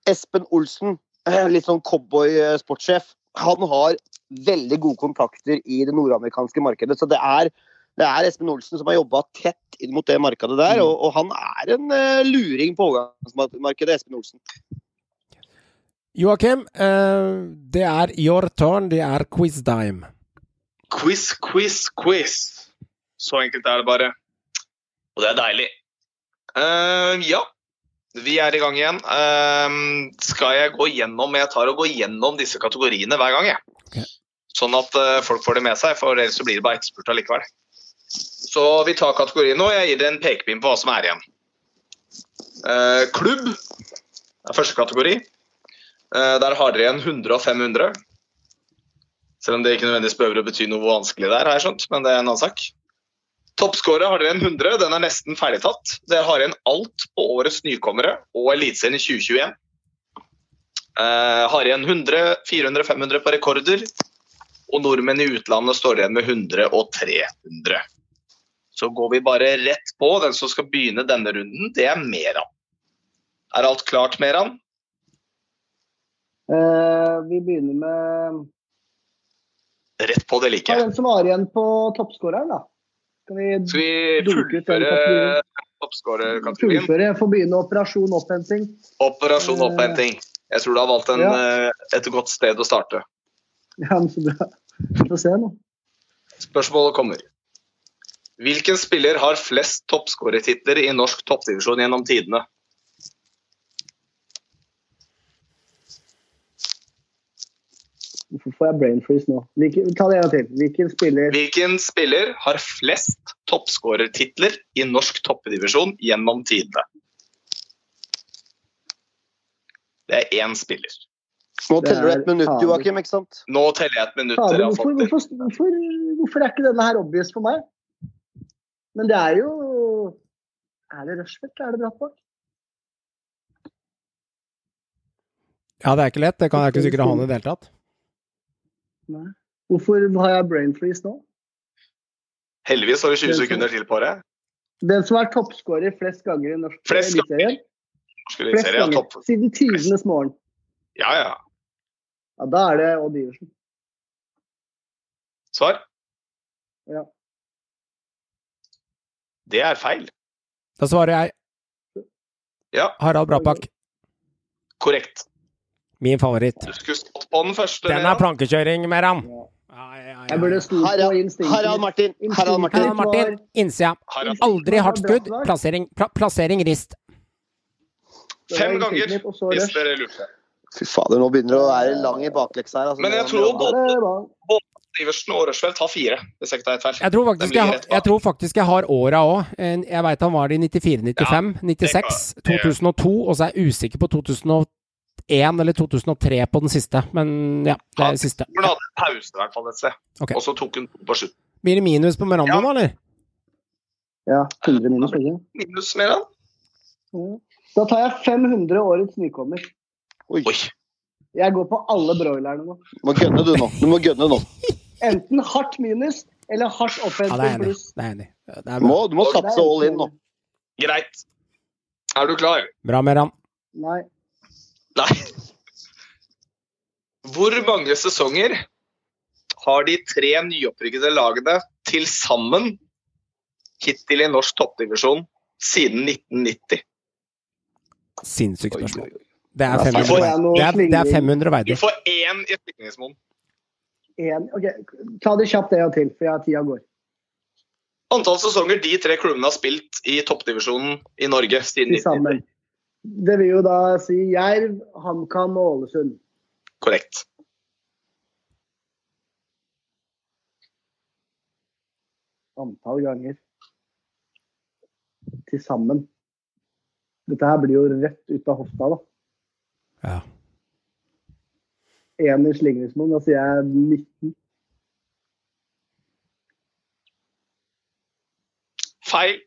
Espen Olsen, eh, [CLEARS THROAT] litt sånn cowboy-sportssjef, han har veldig gode kontakter i det nordamerikanske markedet. Så det er, det er Espen Olsen som har jobba tett inn mot det markedet der, og, og han er en uh, luring på overgangsmarkedet, Espen Olsen. Joakim, uh, det er your turn, det er quiz time. Quiz, quiz, quiz. Så enkelt er det bare. Og det er deilig. Uh, ja, vi er i gang igjen. Uh, skal jeg gå gjennom Jeg tar og går gjennom disse kategoriene hver gang, jeg. Okay. Sånn at uh, folk får det med seg, for ellers blir det bare etterspurt allikevel. Så vi tar kategorien nå. Jeg gir dere en pekepinn på hva som er igjen. Eh, klubb er første kategori. Eh, der har dere igjen 100 og 500. Selv om det ikke nødvendigvis behøver å bety noe vanskelig der, har jeg skjønt, men det er en annen sak. Toppskåret har dere en 100, den er nesten ferdigtatt. Dere har igjen alt på årets nykommere og Eliteserien i 2021. Eh, har igjen 100, 400, 500 på rekorder. Og nordmenn i utlandet står igjen med 100 og 300. Så går vi bare rett på. Den som skal begynne denne runden, det er Meran. Er alt klart, Meran? Eh, vi begynner med Rett på, det liker jeg. den som var igjen på toppskåreren, da. Skal vi Skal vi fullføre kategorien. toppskårerkategorien? fullføre? Får begynne operasjon opphenting. Operasjon opphenting. Jeg tror du har valgt en, Ja. eh, et godt sted å starte. Ja, men så bra. Vi får se nå. Spørsmålet kommer. Hvilken spiller har flest toppskårertitler i norsk toppdivisjon gjennom tidene? Hvorfor får jeg brain freeze nå? Hvilken, ta det en gang til. Hvilken spiller Hvilken spiller har flest toppskårertitler i norsk toppdivisjon gjennom tidene? Det er én spiller. Nå teller du et minutt. Joakim, ikke sant? Nå teller jeg et minutt. Hvorfor, hvorfor, hvorfor, hvorfor er ikke denne her obvious for meg? Men det er jo Er det Rushfeldt, eller er det Brattbakk? Ja, det er ikke lett. Det kan jeg ikke sikkert ha han i det hele tatt. Nei. Hvorfor har jeg brain freeze nå? Heldigvis har du 20 sekunder til på det. Den som er toppskårer flest ganger i norsk Flest eliteserie? Flest er ganger. topp. Siden tidenes morgen. Ja, ja. Ja, da er det Odd Iversen. Svar? Ja. Det er feil. Da svarer jeg Ja, Harald Brapak. korrekt. Min favoritt. Du skulle stått på den første. Den er plankekjøring, Meran. Ja. Ja, ja, ja, Jeg burde ja. på Harald, instinktet. Harald Martin. Harald Martin. Harald Martin, innsida. Harald. Aldri hardt skudd. Plassering, pla plassering rist. Fem ganger, hvis dere lurte. Fy fader, nå begynner det å være lang i bakleksa her. Altså. Men jeg tror både- Iversen og Rushfeldt har fire, hvis jeg ikke tar helt feil. Jeg tror faktisk jeg, har- jeg, tror faktisk jeg har åra òg. Jeg veit han var det i 94, 95, 96, 2002, og så er jeg usikker på 2001 eller 2003 på den siste. Men ja, det er det siste. Hun hadde en pause i hvert fall et sted, okay. og så tok hun to på slutten. Blir det minus på Merando Ja. nå, eller? Ja, 100 minus. ikke? Minus mer, da. Da tar jeg 500 årets nykommer. Oi, Oi. Jeg går på alle broilerne nå. du må gønne du nå. Du må gønne nå. [LAUGHS] Enten hardt minus eller hardt Ja, det er offensiv enig Det er jeg enig. i. Det er Du må, du må satse all in nå. Greit. Er du klar? Bra, Meran. Nei. Nei. Hvor mange sesonger har de tre nyopprykkede lagene til sammen hittil i norsk toppdivisjon siden 1990? Sinnssykt spørsmål. Det er 500, jeg noe det er, det slingring. 500 Du får én i Stikningsmoen. En, ok, Ta det kjapt en gang til, for jeg, tida går. Antall sesonger de tre klubbene har spilt i toppdivisjonen i Norge siden Til sammen. Det vil jo da si Jerv, HamKam og Ålesund. Korrekt. Antall ganger. Til sammen. Dette her blir jo rett ut av hofta, da. Ja. Én i slingringsmonn, da sier jeg 19. Feil.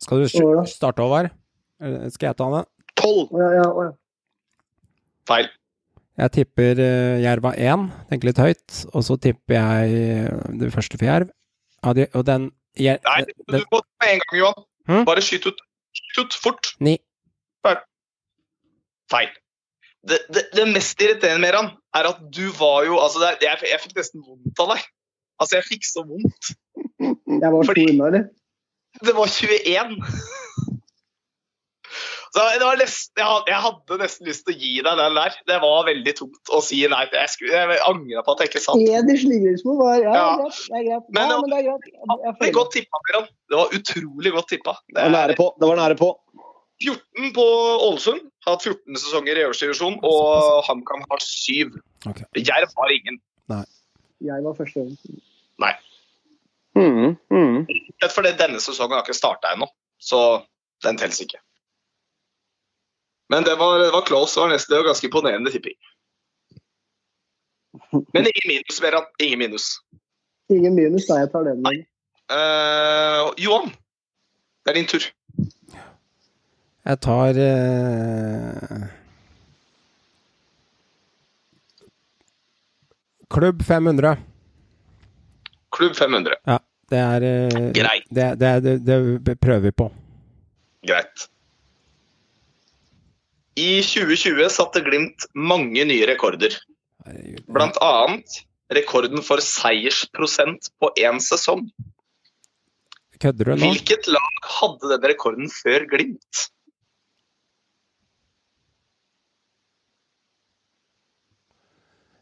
Skal du starte, over? Skal jeg ta det? Tolv. Å ja, ja, ja. Feil. Jeg tipper uh, Jerv 1, tenker litt høyt. Og så tipper jeg eh, det første for Jerv. Ja, de, og den Jer- Nei, den- du må med en gang, Johan. Hm? Bare skyt ut. Skyt ut fort. Ni. Feil. Det, det, det mest irriterende med han, er at du var jo altså det, er- jeg, jeg fikk nesten vondt av deg. Altså, jeg fikk så vondt. [LAUGHS] Jeg var Fordi- unna, eller? Det var 21. [LAUGHS] Så det var nesten, jeg, hadde, jeg hadde nesten lyst til å gi deg den der. Det var veldig tungt å si nei. Jeg, skulle, jeg angra på at jeg ikke satt. det. Én var Ja, Ja. greit. Det er greit. Men ja, men det er greit. Jeg, jeg Det føler godt tippa, Meran. Det var utrolig godt tippa. Det Det var nære på. Det var nære på. 14 på Ålesund. Har hatt 14 sesonger i øverste divisjon, og HamKam har 7. Okay. Jerv har ingen. Jeg var første. Mm, mm. Rett fordi denne sesongen har ikke starta ennå, så den teller ikke. Men det var, det var close. Det var nesten det var ganske imponerende tipping. Men ingen minus, Meran. Ingen minus. Ingen minus, da. Jeg tar den. Eh, Johan, det er din tur. Jeg tar eh, Klubb 500. Klubb 500. Ja, Det er eh, Greit. Det, det, det, det prøver vi på. Greit. I 2020 satte Glimt mange nye rekorder. Blant annet rekorden for seiersprosent på én sesong. Kødder du nå? Hvilket lag hadde den rekorden før Glimt?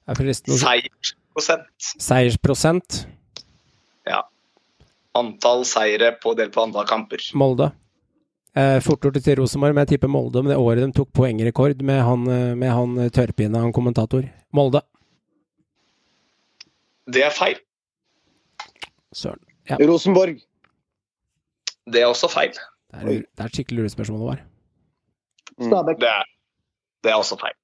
Det er noe Seiersprosent. Ja. Antall seire på delt på antall kamper. Molde. Eh, fort gjort til Rosenborg, men jeg tipper Molde med det året de tok poengrekord med han, eh, med han tørrpina, han kommentator. Molde. Det er feil. Søren. Ja, Rosenborg. Det er også feil. det er, det er et skikkelig lurespørsmål, Håvard. Stabæk. Det er, det er også feil.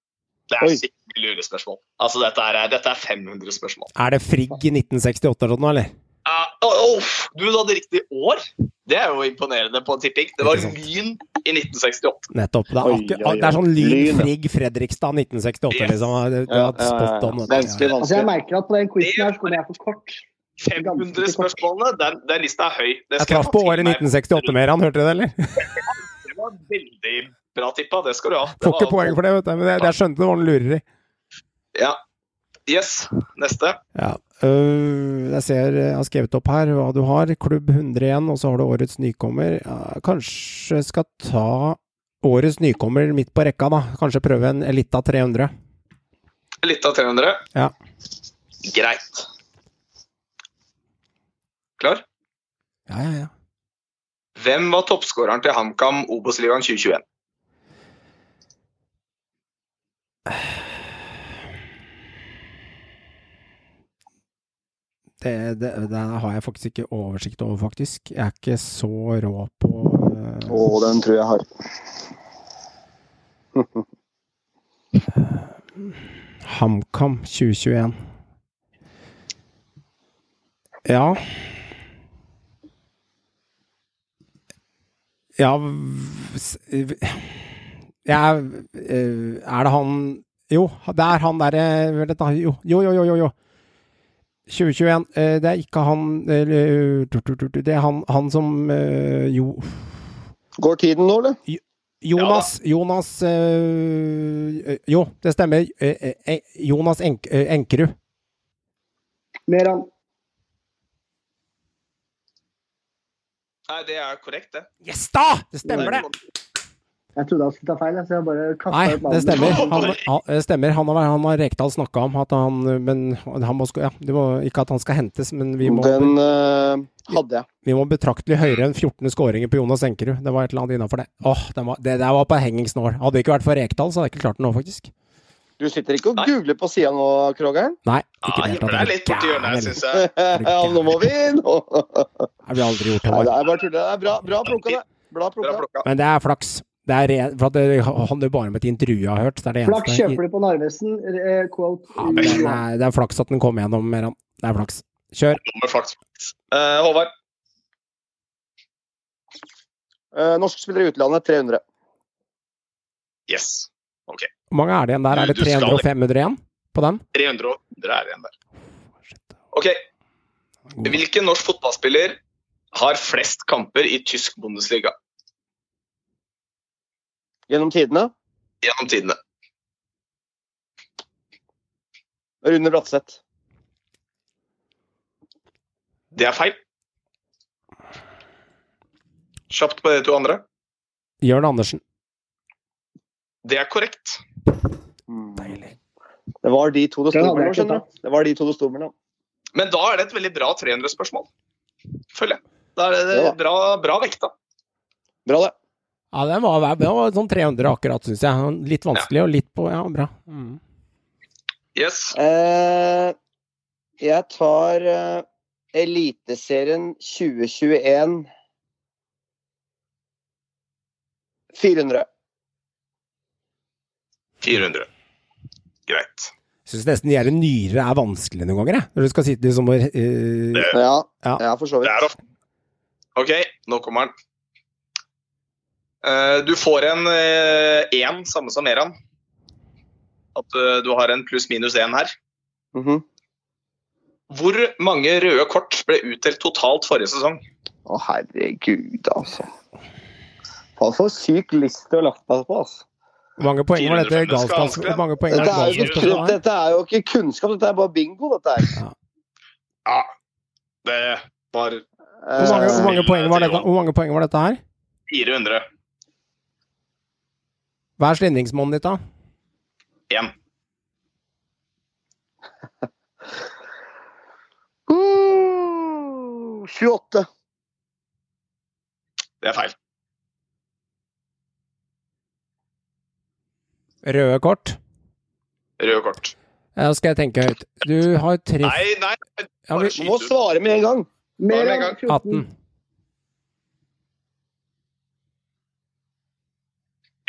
Det er skikkelig lurespørsmål. Altså, dette er, dette er 500 spørsmål. Er det Frigg i 1968 eller noe, eller? Uh, oh, oh, du hadde riktig år! Det er jo imponerende på tipping. Det var Lyn i 1968. Nettopp. Det er, Oi, akkur- oi, oi. det er sånn Lyn. Frigg Fredrikstad 1968, Yes. liksom. Det, var ja, ja, spot on. Altså, jeg merker at på den quizen her skulle jeg for kort. 500 spørsmålene, den, den lista er høy. Det Jeg traff på året 1968 mer, han hørte det, eller? Det var veldig bra tippa, det skal du ha. Får ikke poeng for det, vet du. Men jeg, jeg skjønte det var noe lureri. Ja. Yes, neste. Ja. Uh, jeg ser jeg har skrevet opp her hva du har. Klubb 101, og så har du årets nykommer. Ja, kanskje skal ta årets nykommer midt på rekka, da. Kanskje prøve en Elita 300. Elita 300. Ja. Greit. Klar? Ja, ja, ja. Hvem var toppskåreren til HamKam Obos-ligaen 2021? Det, det, det har jeg faktisk ikke oversikt over, faktisk. Jeg er ikke så rå på uh, Å, den tror jeg har. [LAUGHS] HamKam 2021. Ja Ja øh, Er det han Jo, det er han derre Jo, jo, jo, jo. jo, jo. 2021. eh, Det er ikke han eh, Det er han, han som eh, Jo Går tiden nå, eller? Jonas Jonas eh, Jo, det stemmer. Eh, eh, Jonas Enk, eh, Enkerud. Meran. Nei, det er korrekt, det. Yes da! Det stemmer, det! Jeg trodde han skulle ta feil, så jeg bare Nei, kasta ut det stemmer. Han, han, stemmer. han har, han har Rekdal snakka om at han Men han må, ja, det må, ikke at han skal hentes, men vi må, Den uh, hadde jeg. vi må betraktelig høyere enn 14 skåringer på Jonas Enkerud. Det var et eller annet innafor det. Åh, den var, det der var på henging snår. Hadde det ikke vært for Rekdal, så hadde jeg ikke klart det nå, faktisk. Du sitter ikke og Nei. googler på sida nå, Krogeren? Nei, ikke ah, det. [LAUGHS] det er litt borti hjørnet, syns jeg. ja, nå må vi inn! Det har vi aldri gjort. Nei, det er bare tull. Det er bra, bra plukka, det. Bra plukka. Men det er flaks. Det er ren, for at det handler bare om et intervju jeg har hørt. Det er det Flaks kjøper du på Narvesen. eh, Quote. Ja, det, er, det er flaks at den kom gjennom, Meran. Det er flaks. Kjør. Flaks. Eh, Håvard. Eh, norsk spiller i utlandet 300. Yes. Ok. Hvor mange er det igjen der? Er det Du- du skal 300 og 500 igjen på den? 300 og 100 er det igjen der. OK. Hvilken norsk fotballspiller har flest kamper i tysk Bundesliga Gjennom tidene. gjennom tidene? Rune Bratseth. Det er feil. Kjapt på de to andre. Jørn Andersen. Det er korrekt. Deilig. Det var de to det sto mellom. skjønner du. Det var de to det sto mellom. Men da er det et veldig bra 300-spørsmål. Føler jeg. Da er det Ja. bra, bra vekta. Bra, det. Ja, den var, den var sånn 300 akkurat, syns jeg. Litt vanskelig og litt på Ja, bra. Mm. Yes. Eh, jeg tar eh, Eliteserien 2021 400. 400. Greit. Jeg Syns nesten de nyere er vanskelig noen ganger, jeg. Når du skal sitte liksom og uh, Ja, Ja. ja for så Det vidt. er ofte. OK, nå kommer den. Eh, du får en én, samme som Meran. At eh, du har en pluss-minus én her. Mhm. Hvor mange røde kort ble utdelt totalt forrige sesong? Å, herregud, altså. Faen, for syk liste å lagt meg på, altså. Hvor mange poeng var dette 400 galskap? mange poeng Dette er, jo ikke, dette er jo ikke kunnskap, dette er bare bingo, dette her. Ja, det var Hvor mange, hvor, mange Eh, var dette, hvor mange poeng var dette her? 400. Hva er slingringsmonnet ditt, da? Én. [LAUGHS] uh, 28. Det er feil. Røde kort? Røde kort. Ja, skal jeg tenke høyt. Du har tre Nei, nei. Ja, Bare vi- Du må svare med en gang. Med en gang. 18.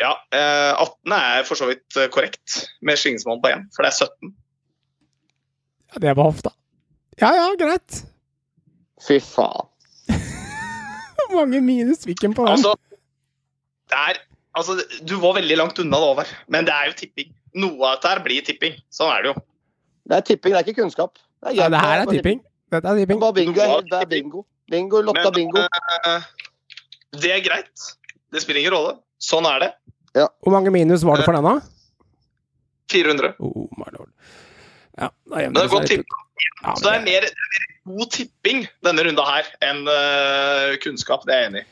Ja, eh, 18 er for så vidt eh, korrekt, med slingringsmonn på 1, for det er 17. Ja, det var hofta. Ja ja, greit. Fy faen. Hvor [LAUGHS] mange minus fikk en på den? Altså, det er, altså, du var veldig langt unna det over, men det er jo tipping. Noe av dette her blir tipping. Sånn er det jo. Det er tipping, det er ikke kunnskap. Det er, Ja, det her er tipping. Dette er tipping. Bingo. Det er bingo. Bingo, Lotta Men, bingo. eh, det er greit. Det spiller ingen rolle. Sånn er det. Hvor mange minus var det for denne? 400. Oh my lord. Ja, da Men det er godt det seg tipp. ut. Ja, Så det er mer, det er mer god tipping denne runda her enn uh, kunnskap. Det er jeg enig i.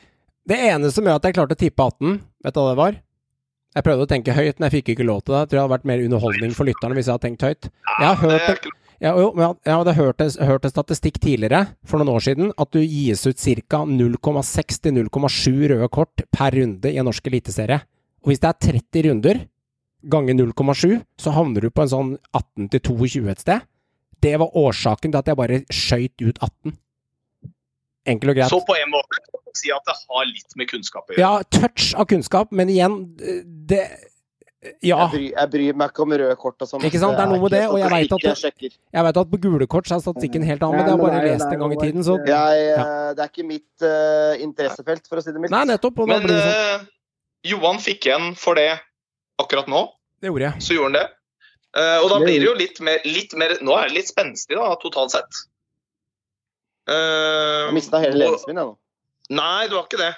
det eneste som gjør at jeg klarte å tippe 18, vet du hva det var? Jeg prøvde å tenke høyt, men jeg fikk ikke lov til det. Jeg tror det hadde vært mer underholdning for lytterne hvis jeg hadde tenkt høyt. Jeg har hørt Ja, jo, men jeg hadde hørt, hørt en statistikk tidligere, for noen år siden, at du gis ut ca. 0,6 til 0,7 røde kort per runde i en norsk eliteserie. Og hvis det er 30 runder ganger 0,7, så havner du på en sånn 18 til 22 et sted. Det var årsaken til at jeg bare skøyt ut 18. Enkelt og greit. Så på en måte si at det har litt med kunnskap å gjøre. Ja, touch av kunnskap, men igjen, det Ja. Jeg, bryr, jeg bryr meg ikke om røde kort og sånn. Ikke sant, det er noe med det, og jeg vet at. Jeg vet at på gule kort så er statistikken helt annen, men det har bare lest en gang i tiden, så Jeg, eh, Det er ikke mitt uh, interessefelt, for å si det mildt. Nei, nettopp. Og Men blir det sånn. uh, Johan fikk igjen for det akkurat nå. Det gjorde jeg. Så gjorde han det. Uh, og da blir det jo litt mer, litt mer Nå er det litt spenstig, da, totalt sett. Uh, Jeg mista hele ledelsen min, jeg nå. Nei, du har ikke det.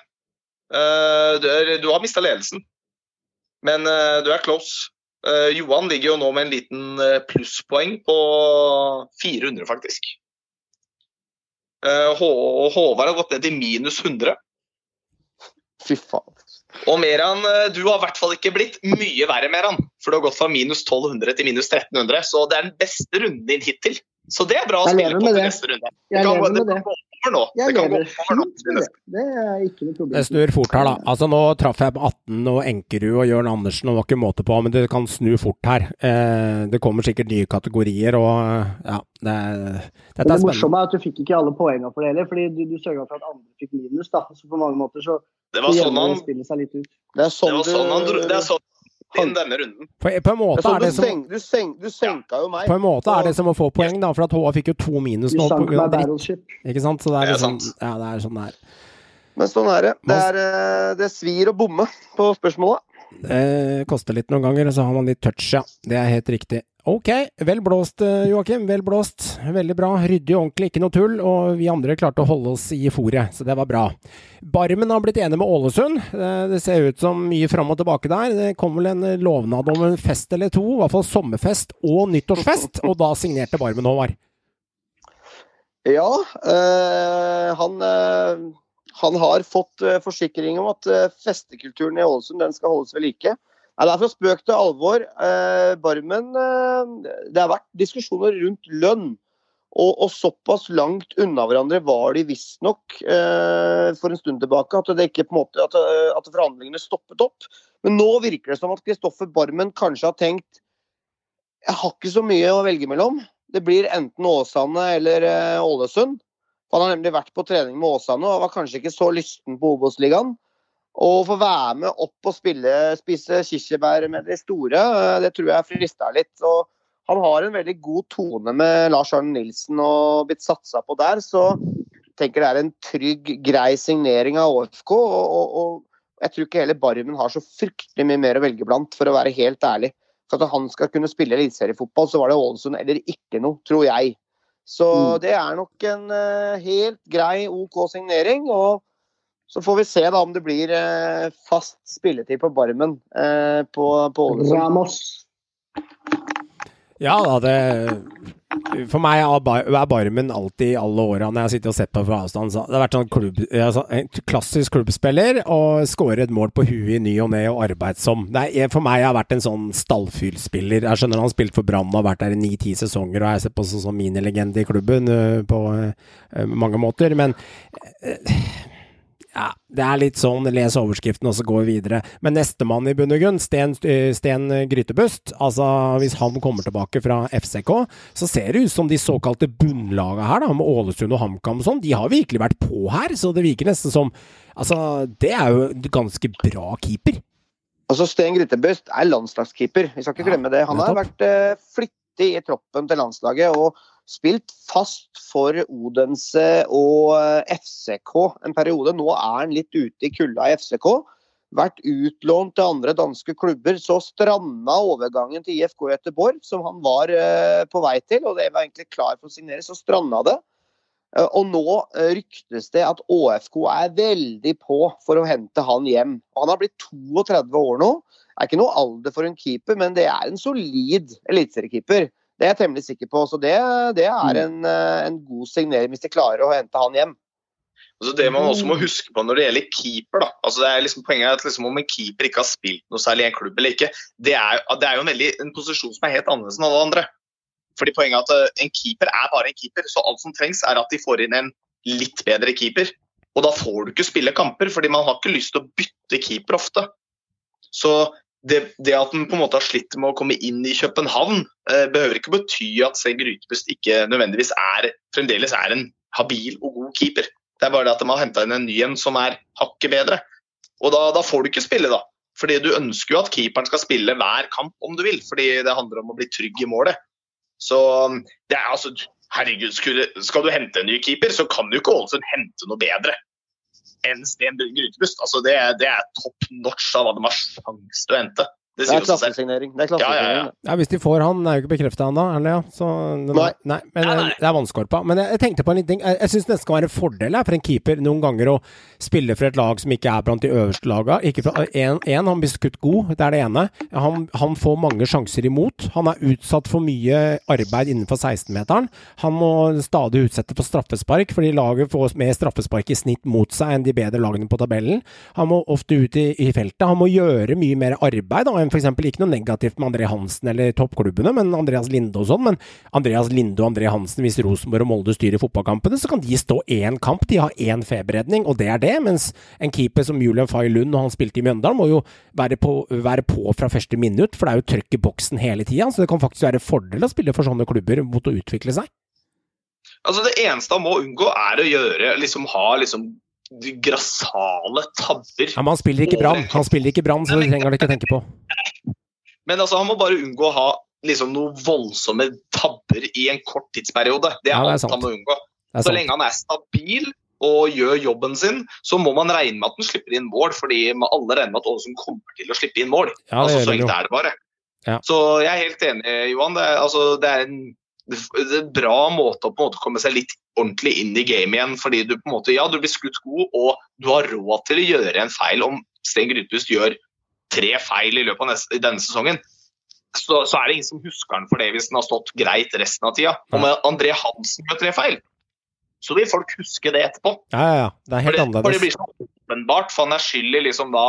Uh, du, er, du har mista ledelsen. Men uh, du er close. Uh, Johan ligger jo nå med en liten eh, plusspoeng på 400, faktisk. Håvard har gått ned til minus 100. Fy faen. Og Meran, du har i hvert fall ikke blitt mye verre, Meran. For du har gått fra minus 1200 til minus 1300, så det er den beste runden din hittil. Så det er bra å Jeg spille på til neste runde. Jeg lever med det. Nå. Jeg det kan gå over nå. det. Det er ikke noe problem. Det snur fort her, da. Altså Nå traff jeg på 18 og Enkerud og Jørn Andersen, og det var ikke måte på, men det kan snu fort her. Eh, det kommer sikkert nye kategorier, og eh, ja, det, er- dette det er spennende. morsomme er at du fikk ikke alle poengene for det heller, fordi du, du sørga for at andre fikk minus. da, så på mange måter så Det var sånn han, det. Det er sånn, var sånn han dro, det er sånn inn denne runden. På, på en måte er det som senk, du, senk, du senka jo meg. på en måte er det som å få poeng, da, for at HA fikk jo to minus nå pga. dritt. Ikke sant? Så det er, liksom, ja, det er sånn det er. Men sånn er det. Det, er, eh, det svir å bomme på spørsmålet. Det koster litt noen ganger, og så har man litt touch, ja. Det er helt riktig. Ok, vel blåst eh, Joakim, vel blåst. Veldig bra. Ryddig og ordentlig, ikke noe tull. Og vi andre klarte å holde oss i fòret, så det var bra. Barmen har blitt enig med Ålesund. Eh, Det ser ut som mye fram og tilbake der. Det kom vel en lovnad om en fest eller to, i hvert fall sommerfest og nyttårsfest, og da signerte Barmen Håvard. Ja, øh, han, øh, han har fått forsikring om at festekulturen i Ålesund den skal holdes ved like. Nei, det er fra spøk til alvor. Eh, Barmen eh, Det har vært diskusjoner rundt lønn. Og, og såpass langt unna hverandre var de visstnok eh, for en stund tilbake at, det ikke på en måte, at, eh, at forhandlingene stoppet opp. Men nå virker det som at Kristoffer Barmen kanskje har tenkt jeg har ikke så mye å velge mellom. Det blir enten Åsane eller eh, Ålesund. Han har nemlig vært på trening med Åsane og var kanskje ikke så lysten på Obos-ligaen. Å få være med opp og spille, spise kirsebær med de store, eh, det tror jeg frista litt. Og han har en veldig god tone med Lars Arne Nilsen og blitt satsa på der, så jeg tenker det er en trygg, grei signering av ÅFK. Og, og, og jeg tror ikke hele Barmen har så fryktelig mye mer å velge blant, for å være helt ærlig. For at han skal kunne spille eliteseriefotball, så var det Ålesund eller ikke noe, tror jeg. Så Mm. det er nok en eh, helt grei OK signering. Og så får vi se da om det blir eh, fast spilletid på Barmen eh, på, på Ålesund. Ramos. Ja da, det For meg er Barmen alltid i alle åra når jeg sitter og sett på fra avstand. Så det har vært sånn klubb, en klassisk klubbspiller og skårer et mål på huet i ny og ne og arbeidsom. Det er, for meg har vært en sånn stallfyrspiller. Jeg skjønner han har spilt for Brann og har vært der i ni-ti sesonger og jeg ser på som sånn minilegende i klubben øh, på mange måter, men øh, ja, det er litt sånn, les overskriften og så går vi videre. Men nestemann i bunn og grunn, Sten, eh, Sten Grytebust, altså hvis han kommer tilbake fra FCK, så ser det ut som de såkalte bunnlaga her, da, med Ålesund og HamKam og sånn, de har virkelig vært på her, så det virker nesten som Altså, det er jo en ganske bra keeper. Altså Sten Grytebøst er landslagskeeper, vi skal ikke glemme det. Han har vært uh, flittig i troppen til landslaget og spilt fast for Odense og eh, FCK en periode. Nå er han litt ute i kulda i FCK. Vært utlånt til andre danske klubber. Så stranda overgangen til IFK Göteborg, som han var eh, på vei til, og det var egentlig klar for å signere, så stranda det. Eh, Og nå ryktes det at ÅFK er veldig på for å hente han hjem. Han har blitt 32 år nå. Det er ikke noe alder for en keeper, men det er en solid eliteseriekeeper. Det er jeg temmelig sikker på. Så det, det er en, eh, en god signering hvis de klarer å hente han hjem. Altså det man også må huske på når det gjelder keeper, da. Altså det er liksom Poenget er at liksom om en keeper ikke har spilt noe særlig i en klubb eller ikke, det er, det er jo en, veldig, en posisjon som er helt annerledes enn alle andre. Fordi Poenget er at eh, en keeper er bare en keeper, så alt som trengs er at de får inn en litt bedre keeper. Og da får du ikke spille kamper, fordi man har ikke lyst til å bytte keeper ofte. Så det, det at den på en måte har slitt med å komme inn i København, eh, behøver ikke bety at Seng Rytebust ikke nødvendigvis er, fremdeles er en habil og god keeper. Det er bare det at de har henta inn en ny en som er hakket bedre. Og da, da får du ikke spille, da. Fordi du ønsker jo at keeperen skal spille hver kamp om du vil, fordi det handler om å bli trygg i målet. Så det er altså Herregud, skal du hente en ny keeper, så kan du ikke Ålesund hente noe bedre enn Sten Grytebust. Altså det, det er top notch av hva de har sjanse til å hente. Det Det er klassesignering. Det er Ja, ja, ja. Ja, Hvis de får han, er jo ikke bekrefta ennå, er det ja? Så, den, Nei. nei. Men Nei, nei. det er vannskorpa. Men jeg, jeg tenkte på en liten ting. Jeg, jeg syns det skal være en fordel for en keeper noen ganger å spille for et lag som ikke er blant de øverste laga. Én, en, han blir skutt god, det er det ene. Han, han får mange sjanser imot. Han er utsatt for mye arbeid innenfor 16-meteren. Han må stadig utsette for straffespark, fordi laget får mer straffespark i snitt mot seg enn de bedre lagene på tabellen. Han må ofte ut i, i feltet. Han må gjøre mye mer arbeid da, enn f.eks. ikke noe negativt med André Hansen eller toppklubbene, men Andreas Linde og sånn. Men Andreas Linde og André Hansen, hvis Rosenborg og Molde styrer fotballkampene, så kan de stå én kamp. De har én feberredning, og det er det. Mens en keeper som Julian Fay Lund, når han spilte i Mjøndalen, må jo være på, være på fra første minutt, for det er jo trøkk i boksen hele tida. Så det kan faktisk være fordel å spille for sånne klubber mot å utvikle seg. Altså Det eneste han må unngå, er å gjøre liksom ha liksom grassale tabber. Ja, men han spiller ikke Brann, han spiller ikke Brann, så det trenger han ikke tenke på. Men altså, han må bare unngå å ha liksom noen voldsomme tabber i en kort tidsperiode. Det er Ja, det er alt han må unngå. Så lenge han er stabil og gjør jobben sin, så må man regne med at han slipper inn mål, fordi alle regner med at Ålesund kommer til å slippe inn mål. Ja, altså, så enkelt er det bare. Ja. Så jeg er helt enig, Johan. Det er, altså, det er en en bra måte å på en måte komme seg litt ordentlig inn i gamet igjen. fordi du på en måte, ja, du blir skutt god, og du har råd til å gjøre en feil. Om Sten Grytbust gjør tre feil i løpet av neste, denne sesongen, så, så er det ingen som husker han for det hvis den har stått greit resten av tida. Om André Hansen gjør tre feil, så vil folk huske det etterpå. Ja, ja, ja. Det er helt For det, for det blir så åpenbart, for han er skyld i liksom da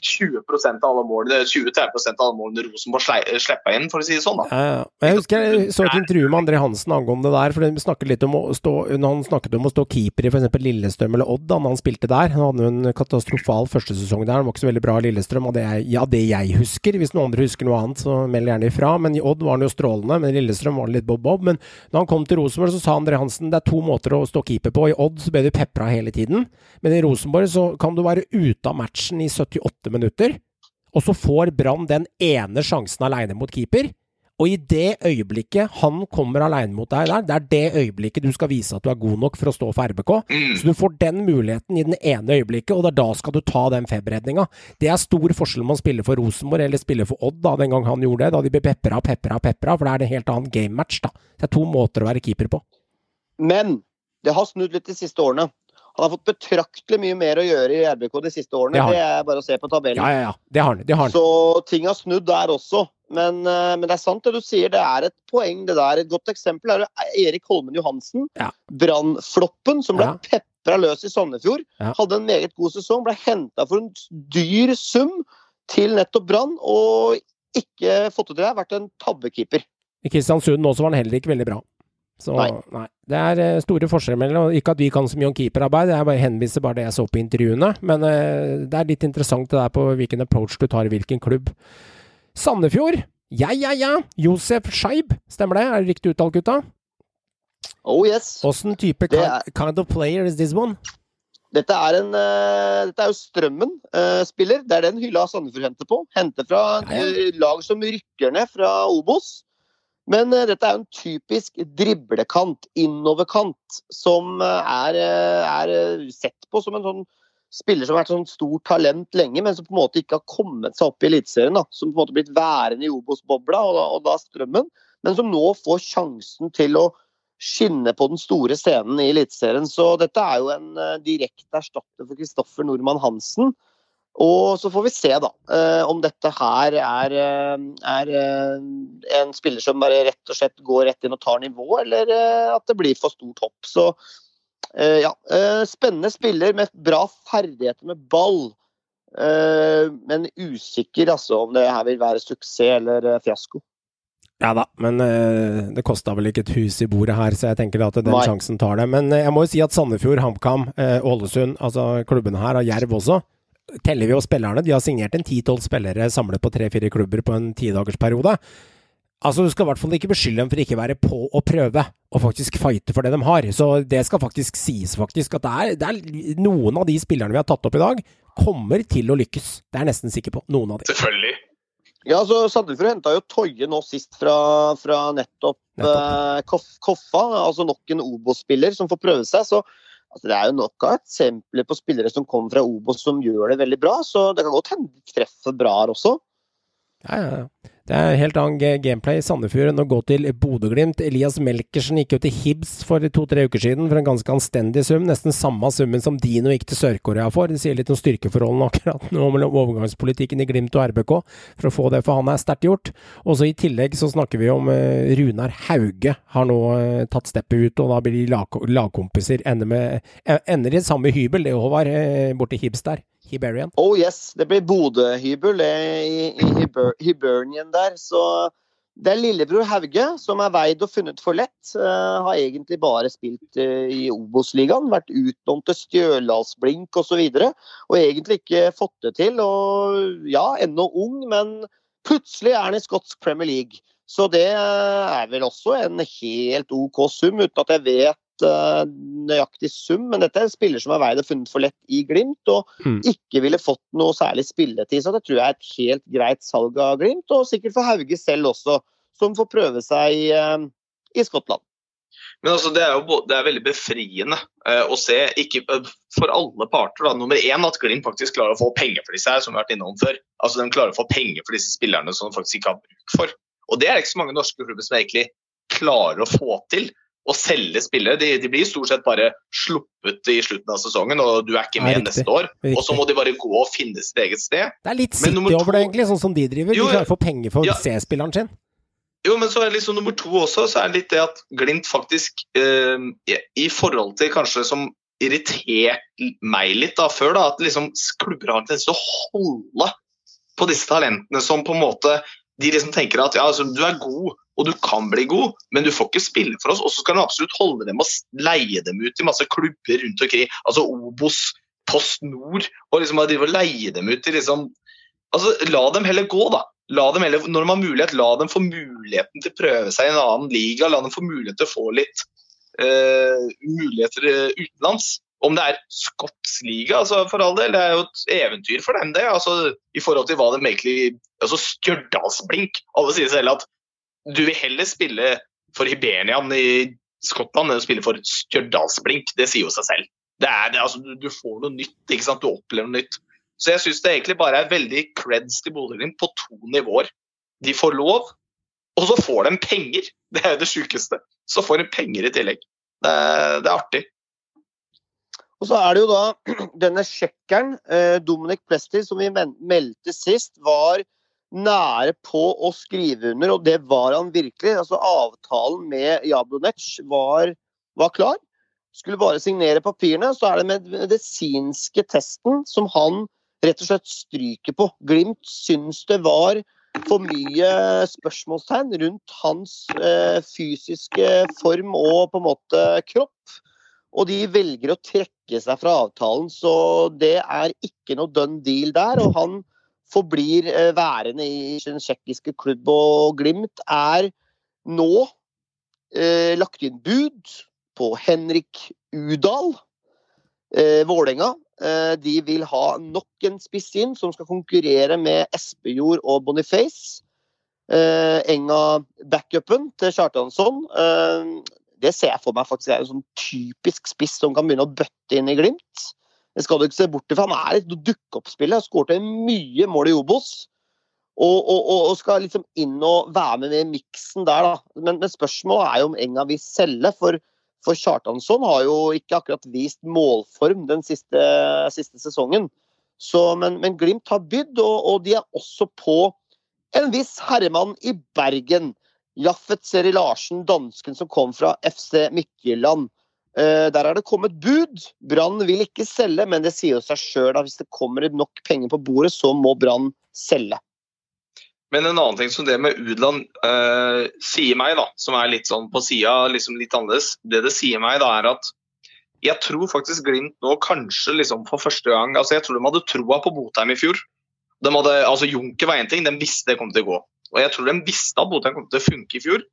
20% av alle målene 20-30 av alle målene Rosenborg slipper inn, for å si det sånn. da. Ja, ja. Jeg husker jeg så et intervju med André Hansen angående det der. for de snakket litt om å stå, Han snakket om å stå keeper i f.eks. Lillestrøm eller Odd da når han spilte der. Han hadde jo en katastrofal første sesong der. Han var ikke så veldig bra i Lillestrøm, og det er ja, det jeg husker. Hvis noen andre husker noe annet, så meld gjerne ifra. Men i Odd var han jo strålende, men i Lillestrøm var det litt bob-bob. Men da han kom til Rosenborg, så sa André Hansen det er to måter å stå keeper på. I Odd så ble du pepra hele tiden, men i Rosenborg så kan du være ute av matchen i 78 minutter. Og så får Brann den ene sjansen aleine mot keeper. Og i det øyeblikket han kommer aleine mot deg der, det er det øyeblikket du skal vise at du er god nok for å stå for RBK. Mm. Så du får den muligheten i den ene øyeblikket, og det er da skal du ta den feberredninga. Det er stor forskjell om man spiller for Rosenborg eller spiller for Odd, da, den gang han gjorde det. Da de ble pepra, pepra, pepra, for det er en helt annen gamematch, da. Det er to måter å være keeper på. Men det har snudd litt de siste årene. Han har fått betraktelig mye mer å gjøre i RBK de siste årene. Det Det er bare å se på tabellen. Ja, ja, ja. Det har han. Det har han. Så ting har snudd der også. Men, eh, men det er sant det du sier, det er et poeng det der. Et godt eksempel er Erik Holmen Johansen. Ja. Brannfloppen som ble Ja. pepra løs i Sandefjord. Ja. Hadde en meget god sesong. Ble henta for en dyr sum til nettopp Brann, og ikke fått det til. Vært en tabbekeeper. I Kristiansund nå så var han heller ikke veldig bra. Så nei. Nei. Det er eh, store forskjeller mellom Ikke at vi kan så mye om keeperarbeid, jeg bare henviser bare det jeg så på intervjuene. Men eh, det er litt interessant det der på hvilken approach du tar i hvilken klubb. Sandefjord. Ja, ja, ja. Josef Scheib, stemmer det? Er det riktig uttalt, gutta? Oh yes. Åssen type kind, er- kind of player is this one? Dette er, en, uh, dette er jo Strømmen-spiller. det er den hylla Sandefjord henter på. Henter fra Ja, ja. lag som rykker ned fra Obos. Men eh, dette er en typisk driblekant, innoverkant, som eh, er, eh, er sett på som en sånn spiller som har vært sånn stort talent lenge, men som på en måte ikke har kommet seg opp i Eliteserien. Som på en måte blitt værende i Obos-bobla, og, og da Strømmen. Men som nå får sjansen til å skinne på den store scenen i Eliteserien. Så dette er jo en direkte erstatter for Kristoffer Nordmann Hansen. Og så får vi se, da, eh, om dette her er, eh, er eh, en spiller som bare rett og slett går rett inn og tar nivå, eller at det blir for stort hopp. Så ja. Spennende spiller med bra ferdigheter med ball. Men usikker altså om det her vil være suksess eller fiasko. Ja da, men det kosta vel ikke et hus i bordet her, så jeg tenker at den Nei. sjansen tar det. Men jeg må jo si at Sandefjord, HamKam, Ålesund, altså klubbene her, og Jerv også, teller vi jo spillerne. De har signert en 10-12 spillere samlet på tre-fire klubber på en tidagersperiode. Altså, Du skal i hvert fall ikke beskylde dem for ikke være på å prøve, og faktisk fighte for det de har. Så det skal faktisk sies, faktisk, at det er, det er noen av de spillerne vi har tatt opp i dag, kommer til å lykkes. Det er jeg nesten sikker på. Noen av de. Selvfølgelig. Ja, altså Sandefjord henta jo Toje nå sist fra, fra nettopp, Eh, Koff, Koffa. Altså nok en Obos-spiller som får prøve seg. Så altså, det er jo nok av eksempler på spillere som kommer fra Obos som gjør det veldig bra. Så det kan godt hende de treffer bra her også. Ja, ja, ja. Det er helt annen gameplay i Sandefjord enn å gå til Bodø-Glimt. Elias Melkersen gikk jo til Hibs for to-tre uker siden for en ganske anstendig sum. Nesten samme summen som Dino gikk til Sør-Korea for. Det sier litt om styrkeforholdene [LAUGHS] akkurat nå mellom overgangspolitikken i Glimt og RBK, for å få det, for han er sterkt gjort. Og så i tillegg så snakker vi om eh, Runar Hauge har nå eh, tatt steppet ut, og da blir de lag, lagkompiser. Ender, med, eh, ender i samme hybel, det Håvard, eh, borti Hibs der. Hiberian. Oh yes, det blir Bodø-hybel eh, i, i Hiber Hibernian der. Så det er lillebror Hauge som er veid og funnet for lett. Uh, har egentlig bare spilt uh, i Obos-ligaen, vært utlånt til Stjørdalsblink osv. Og, så og egentlig ikke fått det til. Og ja, ennå ung, men plutselig er han i skotsk Premier League. Så det er vel også en helt OK sum, uten at jeg vet eh, nøyaktig sum. Men dette er en spiller som har veid og funnet for lett i Glimt, og Mm. ikke ville fått noe særlig spilletid. Så det tror jeg er et helt greit salg av Glimt, og sikkert for Hauge selv også, som får prøve seg i, eh, i Skottland. Men altså, det er jo det er veldig befriende uh, å se, ikke uh, for alle parter. Da. Nummer én at Glimt faktisk klarer å få penger for disse her, som vi har vært innom før. Altså, De klarer å få penger for disse spillerne som de faktisk ikke har bruk for. Og det er det ikke så mange norske klubber som egentlig klarer å få til. Å selge spillere. De, de blir stort sett bare sluppet i slutten av sesongen, og du er ikke med ja, neste år. Riktig. Og så må de bare gå og finne sitt eget sted. Det er litt Men City over det, egentlig, sånn som de driver. Jo, De klarer å få penger for Ja. C-spilleren sin. Jo, men så er liksom nummer to også, så er det litt det at Glimt faktisk, eh, i- forhold til kanskje som irritert meg litt da før, da, at liksom klubber har en tendens til å holde på disse talentene som på en måte de liksom tenker at ja, altså, du er god og du kan bli god, men du får ikke spille for oss. Og så skal du absolutt holde dem og leie dem ut i masse klubber rundt omkring. Altså Obos, Post Nord, og liksom drive og leie dem ut i liksom Altså, La dem heller gå, da. La dem heller, når de har mulighet, la dem få muligheten til å prøve seg i en annen liga. La dem få mulighet til å få litt uh, muligheter eh, utenlands. Om det er skotsk liga, altså for all del, det er jo et eventyr for dem, det. altså I forhold til hva de egentlig altså Stjørdalsblink. Alle sier selv at du vil heller spille for Hibernian i Skottland enn å spille for Stjørdalsblink. Det sier jo seg selv. Det er, det, altså, du, får noe nytt, ikke sant? du opplever noe nytt. Så jeg syns det egentlig bare er veldig creds til Bodø-Glimt på to nivåer. De får lov, og så får de penger. Det er jo det sjukeste. Så får de penger i tillegg. Det det er artig. Og så er det jo da [CLEARS THROAT] denne tsjekkeren, eh, Dominic Plesty, som vi meldte sist, var nære på å skrive under, og det var han virkelig. Altså Avtalen med Jablonec var, var klar. Skulle bare signere papirene. Så er det med den medisinske testen som han rett og slett stryker på. Glimt syns det var for mye spørsmålstegn rundt hans eh, fysiske form og på en måte kropp. Og de velger å trekke seg fra avtalen, så det er ikke noe done deal der. Og han forblir eh, værende i den tsjekkiske klubb, og Glimt er nå eh, lagt inn bud på Henrik Udal, eh, Vålerenga. Eh, de vil ha nok en spiss inn som skal konkurrere med Espejord og Boniface. Eh, Enga-backupen til Kjartansson. Eh, det ser jeg for meg faktisk er en sånn typisk spiss som kan begynne å bøtte inn i Glimt. Det skal du ikke se bort ifra. Han er et dukkeoppspiller. Skåret mye mål i Obos. Og, og, og skal liksom inn og være med i miksen der, da. Men, men spørsmålet er jo om Enga vil selge. For, for Kjartansson har jo ikke akkurat vist målform den siste, siste sesongen. Så, men, men Glimt har bydd, og, og de er også på en viss herremann i Bergen. Jaffet Seri Larsen, dansken som kom fra FC Mykkeland. Eh, der er det kommet bud. Brann vil ikke selge, men det sier jo seg sjøl at hvis det kommer nok penger på bordet, så må Brann selge. Men en annen ting som det med Udland eh, sier meg, da, som er litt sånn på sida, liksom litt annerledes, det det sier meg, da er at jeg tror faktisk Glimt nå kanskje liksom for første gang altså Jeg tror de hadde troa på Botheim i fjor. De hadde, altså Junker var én ting, de visste det kom til å gå. Og jeg tror de visste at Botheim kom til å funke i fjor.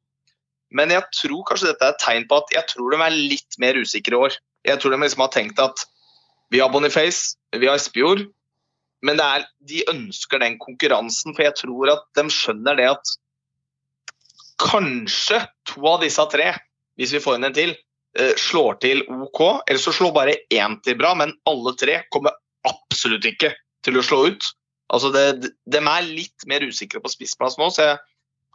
Men jeg tror kanskje dette er et tegn på at jeg tror de er litt mer usikre i år. Jeg tror de liksom har tenkt at vi har Boniface, vi har Espejord, men er, de ønsker den konkurransen, for jeg tror at de skjønner det at kanskje to av disse tre, hvis vi får inn en til, eh, slår til OK. Eller så slår bare én til bra, men alle tre kommer absolutt ikke til å slå ut. Altså det, de er litt mer usikre på spissplass nå, så jeg,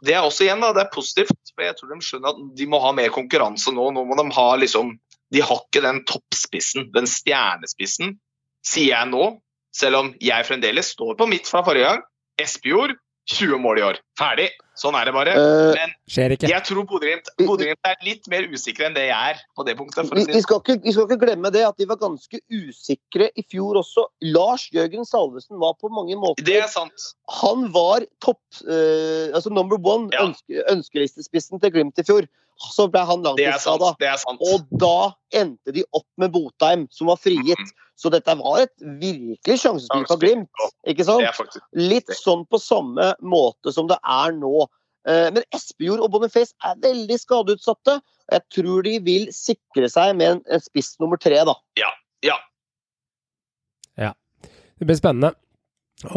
det er også igjen da, det er positivt. for Jeg tror de skjønner at de må ha mer konkurranse nå. Nå må de ha liksom De har ikke den toppspissen, den stjernespissen, sier jeg nå. Selv om jeg fremdeles står på mitt fra forrige gang. Espejord 20 mål i år. Ferdig. Sånn er det bare. Eh, Men Skjer ikke. jeg tror Bodø-Glimt er litt mer usikre enn det jeg er på det punktet. For Vi, å si vi, skal ikke, vi skal ikke glemme det at de var ganske usikre i fjor også. Lars Jørgen Salvesen var på mange måter det er sant. Han var topp uh, altså number one Ja. ønske, ønskelistespissen til Glimt i fjor. Så ble han langtidsskada. Er. Og da endte de opp med Botheim, som var frigitt. Mhm. Så dette var et virkelig sjansespill for Glimt. ikke sant? Litt sånn på samme måte som det er nå. Eh, Men Espejord og Boniface er veldig skadeutsatte. Jeg tror de vil sikre seg med en- spiss nummer tre, da. Ja. Det blir spennende.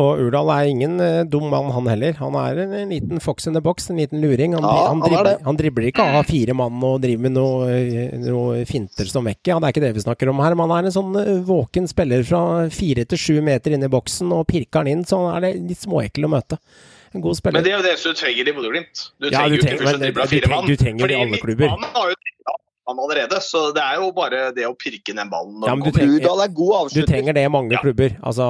Og Urdal er ingen eh, dum mann, han heller. Han er en, en liten fox in the box, en liten luring. Han, Ja, han, han er dribler, han dribler ikke av fire mann og driver med noe, eh, noe finter som vekker. Ja, det er ikke det vi snakker om her. Man er en sånn våken spiller fra fire til sju meter inn i boksen, og pirker han inn, så er det litt småekkel å møte. En god spiller. Men det er jo det som du trenger i Bodø-Glimt. Du Ja, trenger du jo trenger- ikke først å drible av du trenger- det i alle klubber. har jo han allerede, så det er jo bare det å pirke ned ballen. Ja, du trenger- Udal er god Du trenger det i mange Ja. klubber. Altså,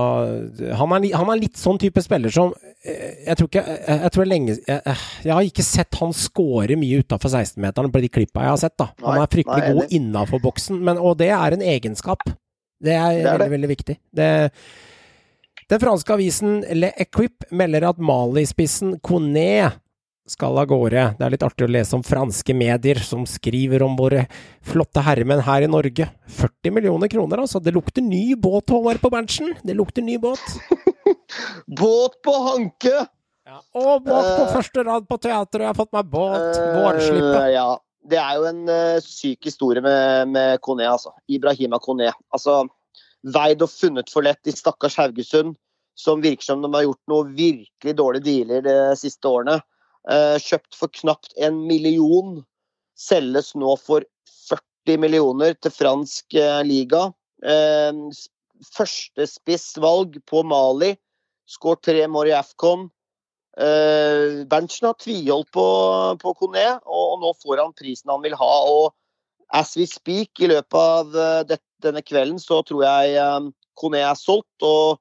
han, er, han er litt sånn type spiller som eh, Jeg tror ikke Jeg, jeg tror det lenge jeg, jeg har ikke sett han score mye utafor 16-meteren på de klippa jeg har sett. da Han Nei, er fryktelig nei, god innafor boksen, men, og det er en egenskap. Det er, Det er veldig, veldig viktig. Det, den franske avisen Le Equipe melder at Mali-spissen Kone skal av gårde. Det er litt artig å lese om franske medier som skriver om våre flotte herremenn her i Norge. 40 millioner kroner, altså. Det lukter ny båt, Håvard, på Berntsen. Det lukter ny båt. [LAUGHS] Båt på hanke! Og båt på uh, første rad på teatret. Jeg har fått meg båt. Vårslippet. Uh, ja. Det er jo en uh, syk historie med, med Kone, altså. Ibrahima Kone. Altså, veid og funnet for lett i stakkars Haugesund, som virker som de har gjort noen virkelig dårlige dealer de siste årene. Eh, kjøpt for knapt en million. Selges nå for 40 millioner til fransk eh, liga. Eh, s- første spissvalg på Mali. Skår tre mål i AFCON. Berntsen har tviholdt på, på og nå får han prisen han vil ha. Og as we speak, i løpet av eh, denne kvelden, så tror jeg uh, Kone er solgt, og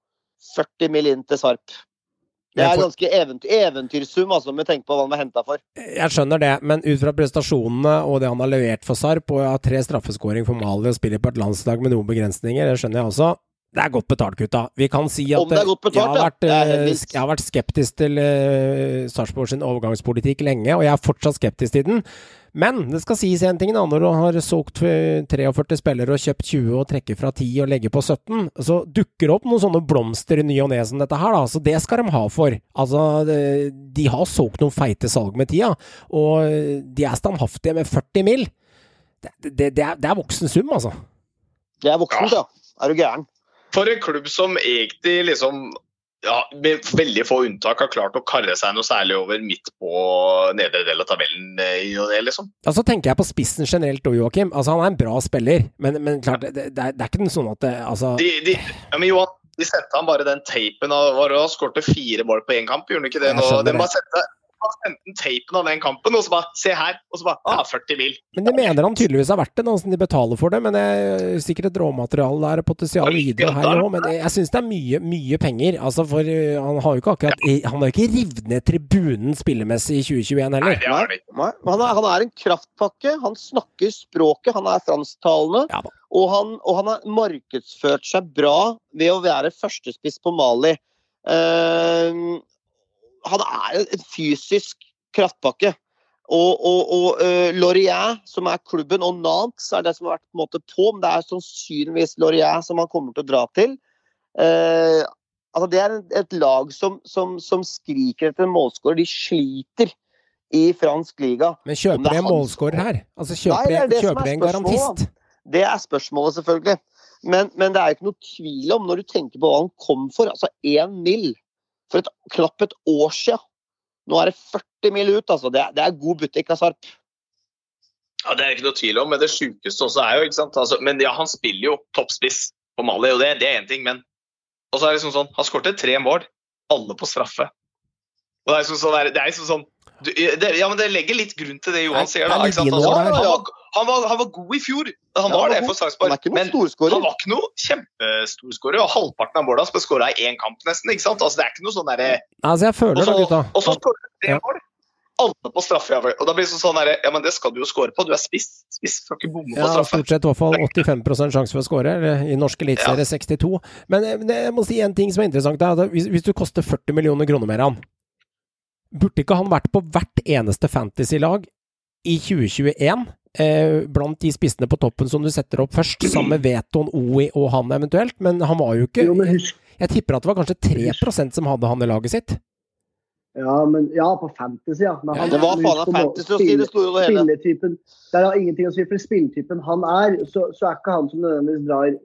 40 mill. inn til Sarp. Det er ganske eventyr, eventyrsum, altså, med tenke på hva han var henta for. Jeg skjønner det, men ut fra prestasjonene og det han har levert for Sarp, og har tre straffeskåring for Mali og spiller på et landslag med noen begrensninger, det skjønner jeg også. Det er godt betalt, gutta. Vi kan si at betalt, jeg, har vært, eh, jeg har vært skeptisk til uh, Sarpsborg sin overgangspolitikk lenge, og jeg er fortsatt skeptisk til den. Men det skal sies en ting, da. Når du har solgt eh, 43 spillere og kjøpt 20 og trekker fra 10 og legger på 17, så dukker det opp noen sånne blomster i ny og ne som dette her, da. Så det skal de ha for. Altså, de har solgt noen feite salg med tida, og de er standhaftige med 40 mil. Det, det, det, er, det er voksen sum, altså. Det er voksent, ja. Er du gæren? For en klubb som egentlig liksom ja, med veldig få unntak har klart å karre seg noe særlig over midt på nedre del av tabellen eh, i og det, liksom. Så tenker jeg på spissen generelt òg, Joakim. Altså, han er en bra spiller, men, men klart, det, det, er, det er ikke sånn at det, altså, De, de, ja, men Johan, de sendte han bare den tapen av Han skårte fire mål på én kamp, gjorde han ikke det? Nå? den bare sendte, han sendte tapen av den kampen, og så bare Se her! Og så bare ah, 40 mil. Men de mener han tydeligvis er verdt det, noe som de betaler for det. Men det er sikkert et råmateriale der, og potensial videre her òg. Men jeg syns det er mye, mye penger. Altså, for uh, han har jo ikke akkurat Han har jo ikke revet ned tribunen spillemessig i 2021 Nei, heller. det har han ikke. Nei, han er, han er en kraftpakke. Han snakker språket. Han er fransktalende. Ja og, han, og han har markedsført seg bra ved å være førstespiss på Mali. Eh, han er en fysisk kraftpakke. Og, og, og uh, Laurier, som er klubben, og Nantes er det som har vært på, en måte på, men det er sannsynligvis Laurier som han kommer til å dra til. Uh, altså det er et, lag som, som, som skriker etter en målskårer. De sliter i fransk liga. Men kjøper de en målskårer her? Altså, kjøper det er de en spørsmålet, garantist? Det er spørsmålet, selvfølgelig. Men, men det er ikke noe tvil om, når du tenker på hva han kom for, altså én mill. For et, knapt et år siden. Nå er det 40 mil ut, altså. Det det er god butikk av Sarp. Ja, Det er ikke noe tvil om, men det sjukeste også er jo ikke sant? Altså, Men ja, han spiller jo toppspiss på Mali, og det, det er én ting, men Og er det liksom sånn Han skåret tre mål. alle på straffe. Og det er liksom sånn, det er liksom sånn du, det, ja, men det legger litt grunn til det Johan er- sier. da, ikke sant? Altså, han, var, han, var, han var god i fjor. Han Ja, var det for. Sarpsborg. Men han var ikke noe kjempestorskårer. Og halvparten av måla ble skåra i én kamp, nesten. ikke sant? Altså, det er ikke noe sånn derre Altså, jeg Og føler så, gutta og så skårer du tre Ja. mål. Alle på straffe. Og da blir det sånn der, Ja, men det skal du jo skåre på. Du er spiss. Spiss skal ikke bomme på ja, straffe. stort sett i hvert fall 85 sjanse for å skåre. I norsk eliteserie 62. Men eh, men jeg må si en ting som er interessant. Er at hvis, hvis du koster 40 millioner kroner mer av han, burde ikke han vært på hvert eneste fantasy-lag i 2021? Eh, blant de spissene på toppen som du setter opp først, sammen med Veton, OI og han eventuelt. Men han var jo ikke Jo, men husk Jeg tipper at det var kanskje 3% som hadde han i laget sitt. Ja, men, ja, på fantasy, ja. Men han- Det var faen meg fantasy å si det store og hele. Spilletypen Det har ingenting å si, for spilletypen han er, så, så er ikke han som nødvendigvis drar eh,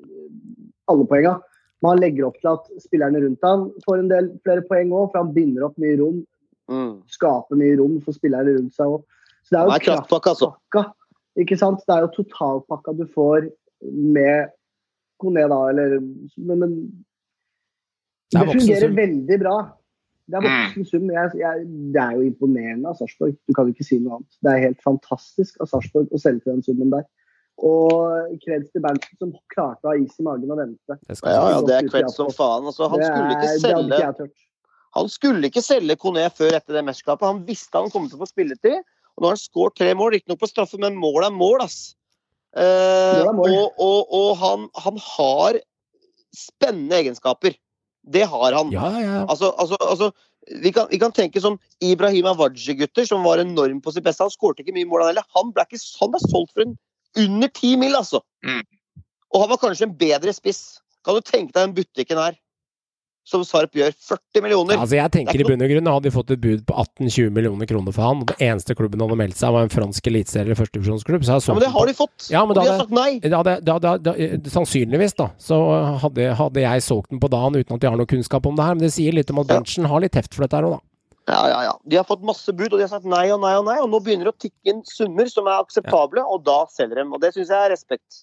alle poenga. Men han legger opp til at spillerne rundt ham får en del flere poeng òg, for han binder opp mye rom. Mm. Skaper mye rom for spillerne rundt seg òg. Så det er jo er kraftpakke, altså. kraftpakka. Ikke sant? Det er jo totalpakka du får med Kone, da, eller Men, men Det det fungerer veldig bra. Det er Mm. voksen sum. Jeg, jeg, det er jo imponerende av Sarpsborg. Du kan jo ikke si noe annet. Det er helt fantastisk av Sarpsborg å selge til den summen der. Og kreds til Berntsen som klarte å ha is i magen og vente. Ja, ja, det er kreds som faen. Altså, han skulle ikke Det hadde selge ikke jeg tørt. Han skulle ikke selge Kone før etter det mesterskapet. Han visste han kom til å få spilletid. Og nå har han skåret tre mål, riktignok på straffe, men mål er mål, ass. Eh, Mål er mål. og og, og han, han har spennende egenskaper. Det har han. Ja, ja. Altså, altså, altså vi, kan, vi kan tenke som Ibrahim Awaji-gutter, som var enorm på sitt beste. Han skårte ikke mye mål, han heller. Han ble, ikke, han ble solgt for en under ti mil, altså. Mm. Og han var kanskje en bedre spiss. Kan du tenke deg den butikken her, som Sarp gjør? 40 millioner. Altså, jeg tenker i bunn og grunn hadde de fått et bud på 18-20 millioner kroner for han, det eneste klubben hadde meldt seg, var en fransk eliteserie- eller førstedivisjonsklubb, Ja, men det har de fått. Ja, og de de har sagt nei. da, da, da, sannsynligvis, da, så hadde, hadde jeg solgt den på dagen uten at de har noe kunnskap om det her. Men det sier litt om at. Berntsen har litt heft for dette her òg, da. Ja, ja, ja. De har fått masse bud, og de har sagt nei og nei og nei. Og nå begynner det å tikke inn summer som er akseptable, og da selger de. Og det syns jeg er respekt.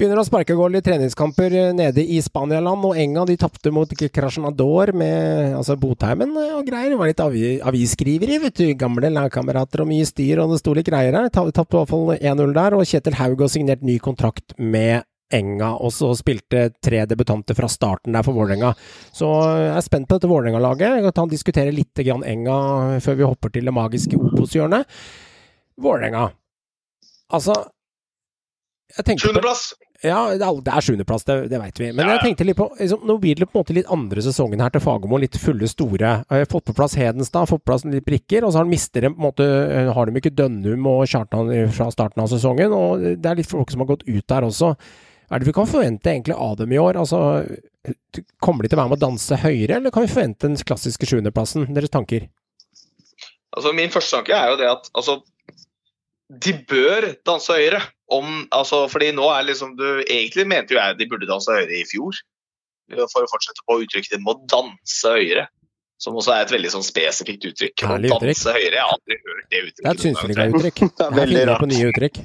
Begynner å sparke goal i treningskamper eh, nede i Spanialand, og Enga de tapte mot Krasjnador med altså Botheimen eh, og greier. Det var litt avi, avisskriveri, vet du. Gamle lagkamerater og mye styr, og det sto litt greier her. Ta- Tapte i hvert fall 1-0 der, og Kjetil Haug har signert ny kontrakt med Enga, og så spilte tre debutanter fra starten der for Vålerenga. Så jeg er spent på dette Vålerenga-laget. Jeg kan diskutere litt grann Enga før vi hopper til det magiske Obos-hjørnet. Vålerenga. Altså jeg tenker! Ja, det er- sjuendeplass, det, det veit vi. Men Ja, jeg tenkte litt på liksom, Nå blir det på en måte litt andre sesongen her til Fagermo. Litt fulle, store. Har fått på plass Hedenstad, fått på plass litt brikker. Og så har de mister dem på en måte eh, Har de ikke Dønnum og Kjartan fra starten av sesongen. Og det er litt folk som har gått ut der også. Hva er det vi kan forvente egentlig av dem i år? Altså, kommer de til å være med å danse høyere, eller kan vi forvente den klassiske sjuendeplassen? Deres tanker? Altså, min første tanke er jo det at altså, de bør danse høyere. Om, altså, fordi nå er liksom du, Egentlig mente jo jeg de burde danse høyere i fjor. For å fortsette på uttrykket de må danse høyere. Som også er et veldig sånn spesifikt uttrykk. Å uttrykk. danse høyere, Jeg har aldri hørt det uttrykket. Det er et. [LAUGHS] Det er Her veldig rart. på nye uttrykk.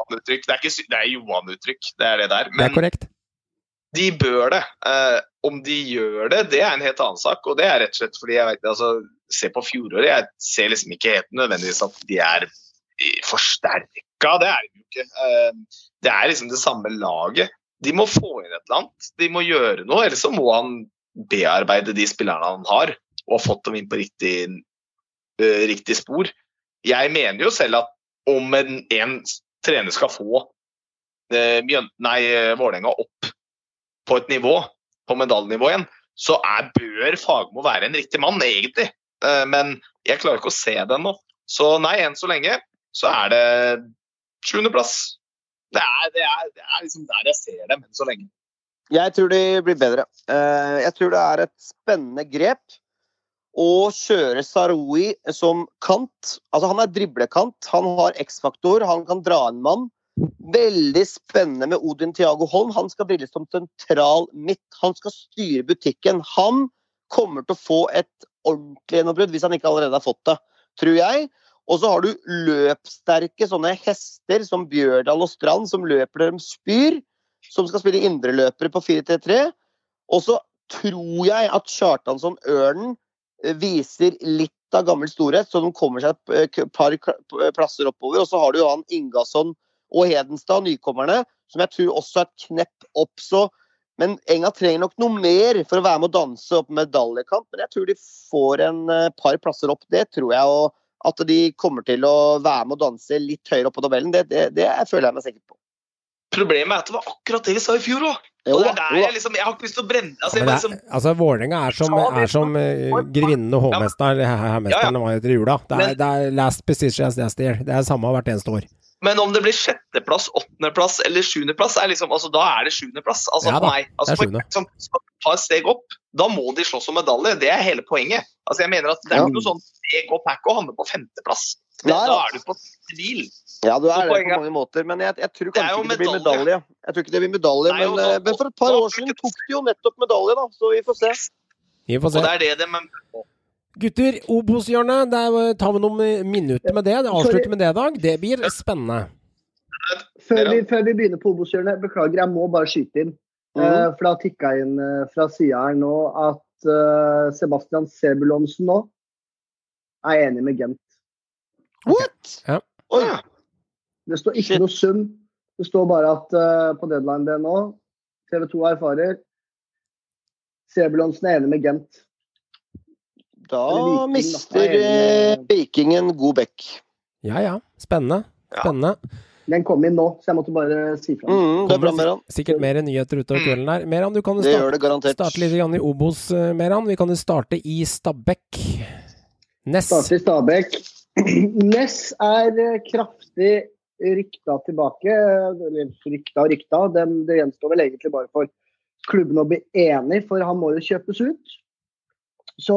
Johan-uttrykk. Det er ikke det er Johan-uttrykk. Det er det der. Det er korrekt. de bør det. Eh, om de gjør det, det er en helt annen sak. Og det er rett og slett fordi jeg vet, altså, Se på fjoråret. Jeg ser liksom ikke helt nødvendigvis at de er forsterka. Det er de jo ikke. Eh, det er liksom det samme laget. De må få inn et eller annet. De må gjøre noe. Ellers så må han bearbeide de spillerne han har, og ha fått dem inn på riktig, eh, riktig spor. Jeg mener jo selv at om en, en trener skal få eh, nei, Vålerenga opp på et nivå, på medaljenivå igjen, så er, bør Fagmo være en riktig mann, egentlig. Men jeg klarer ikke å se det ennå. Så nei, enn så lenge så er det sjuendeplass. Det det, det er liksom der jeg ser dem enn så lenge. Jeg tror de blir bedre. Eh, Jeg tror det er et spennende grep å kjøre Saroui som kant. Altså, han er driblekant, han har X-faktor, han kan dra en mann. Veldig spennende med Odin Tiago Holm. Han skal drilles som sentral midt. Han skal styre butikken. Han kommer til å få et ordentlig gjennombrudd, hvis han ikke allerede har fått det, tror jeg. Og så har du løpssterke sånne hester som Bjørdal og Strand, som løper der de spyr som skal spille indreløpere på 4-3-3. Og så tror jeg at Kjartansson Ørnen eh, viser litt av gammel storhet, så de kommer seg et par plasser oppover. Og så har du jo han Ingasson og Hedenstad, nykommerne, som jeg tror også er et knepp opp. Så men Enga trenger nok noe mer for å være med å danse opp medaljekamp. Men jeg tror de får en eh, par plasser opp. Det tror jeg. Og at de kommer til å være med å danse litt høyere opp på tabellen, det, det, det føler jeg meg sikker på. Problemet er at det var akkurat det vi sa i fjor òg. Jo Og det er der jeg liksom Jeg har ikke lyst til å brenne altså, jeg det liksom, er, altså, Vålerenga er som, er som uh, grevinnen og hovmesteren, eller her- herremesteren, Ja, ja. var etter jula. Det er, Men- det er last position as last year. Det er samme hvert eneste år. Men om det blir sjetteplass, åttendeplass eller sjuendeplass, er liksom, altså, da er det sjuendeplass. Altså, Ja da. Altså, det er liksom, skal du ta et steg opp, da må de slåss om medalje. Det er hele poenget. Altså, jeg mener at Det er Ja. ikke noe sånn steg opp her å havne på femteplass. Det, Nei, da er du på tvil. Ja, du er det poenget på mange måter, men jeg, jeg tror kanskje det ikke det blir medalje. Jeg tror ikke det blir medalje, er men, eh, men for et par da- år siden tok de jo nettopp medalje, da. Så vi får se. Vi får Og det er det de Gutter, Obos-hjørnet, der tar vi noen minutter med det. Det Avslutter med det i dag. Det blir spennende. Før vi, før vi begynner på Obos-hjørnet, beklager, jeg må bare skyte inn. Mm. Uh, for det har tikka inn uh, fra sida her nå at uh, Sebastian Sebulonsen nå er enig med Gent. What? Ja. Oi. Det står ikke Shit. noe sum. Det står bare at på deadline det nå TV 2 erfarer Sebulonsen er enig med Gent. Da Viking, mister da. eh, med- Viking en god bekk. Ja ja, spennende. Ja. Den kom inn nå, så jeg måtte bare si fra. Mm, det er bra, Meran. Sikkert mer nyheter utover kvelden her. Meran, du kan jo starte, starte litt i Obos, eh, Meran. Vi kan jo starte i Stabæk. Ness. Starte i Stabæk. [CLEARS THROAT] Ness er eh, kraftig rykta tilbake. Eller rykta og rykta. Det, det gjenstår vel egentlig bare for klubben å bli enig, for han må jo kjøpes ut. Så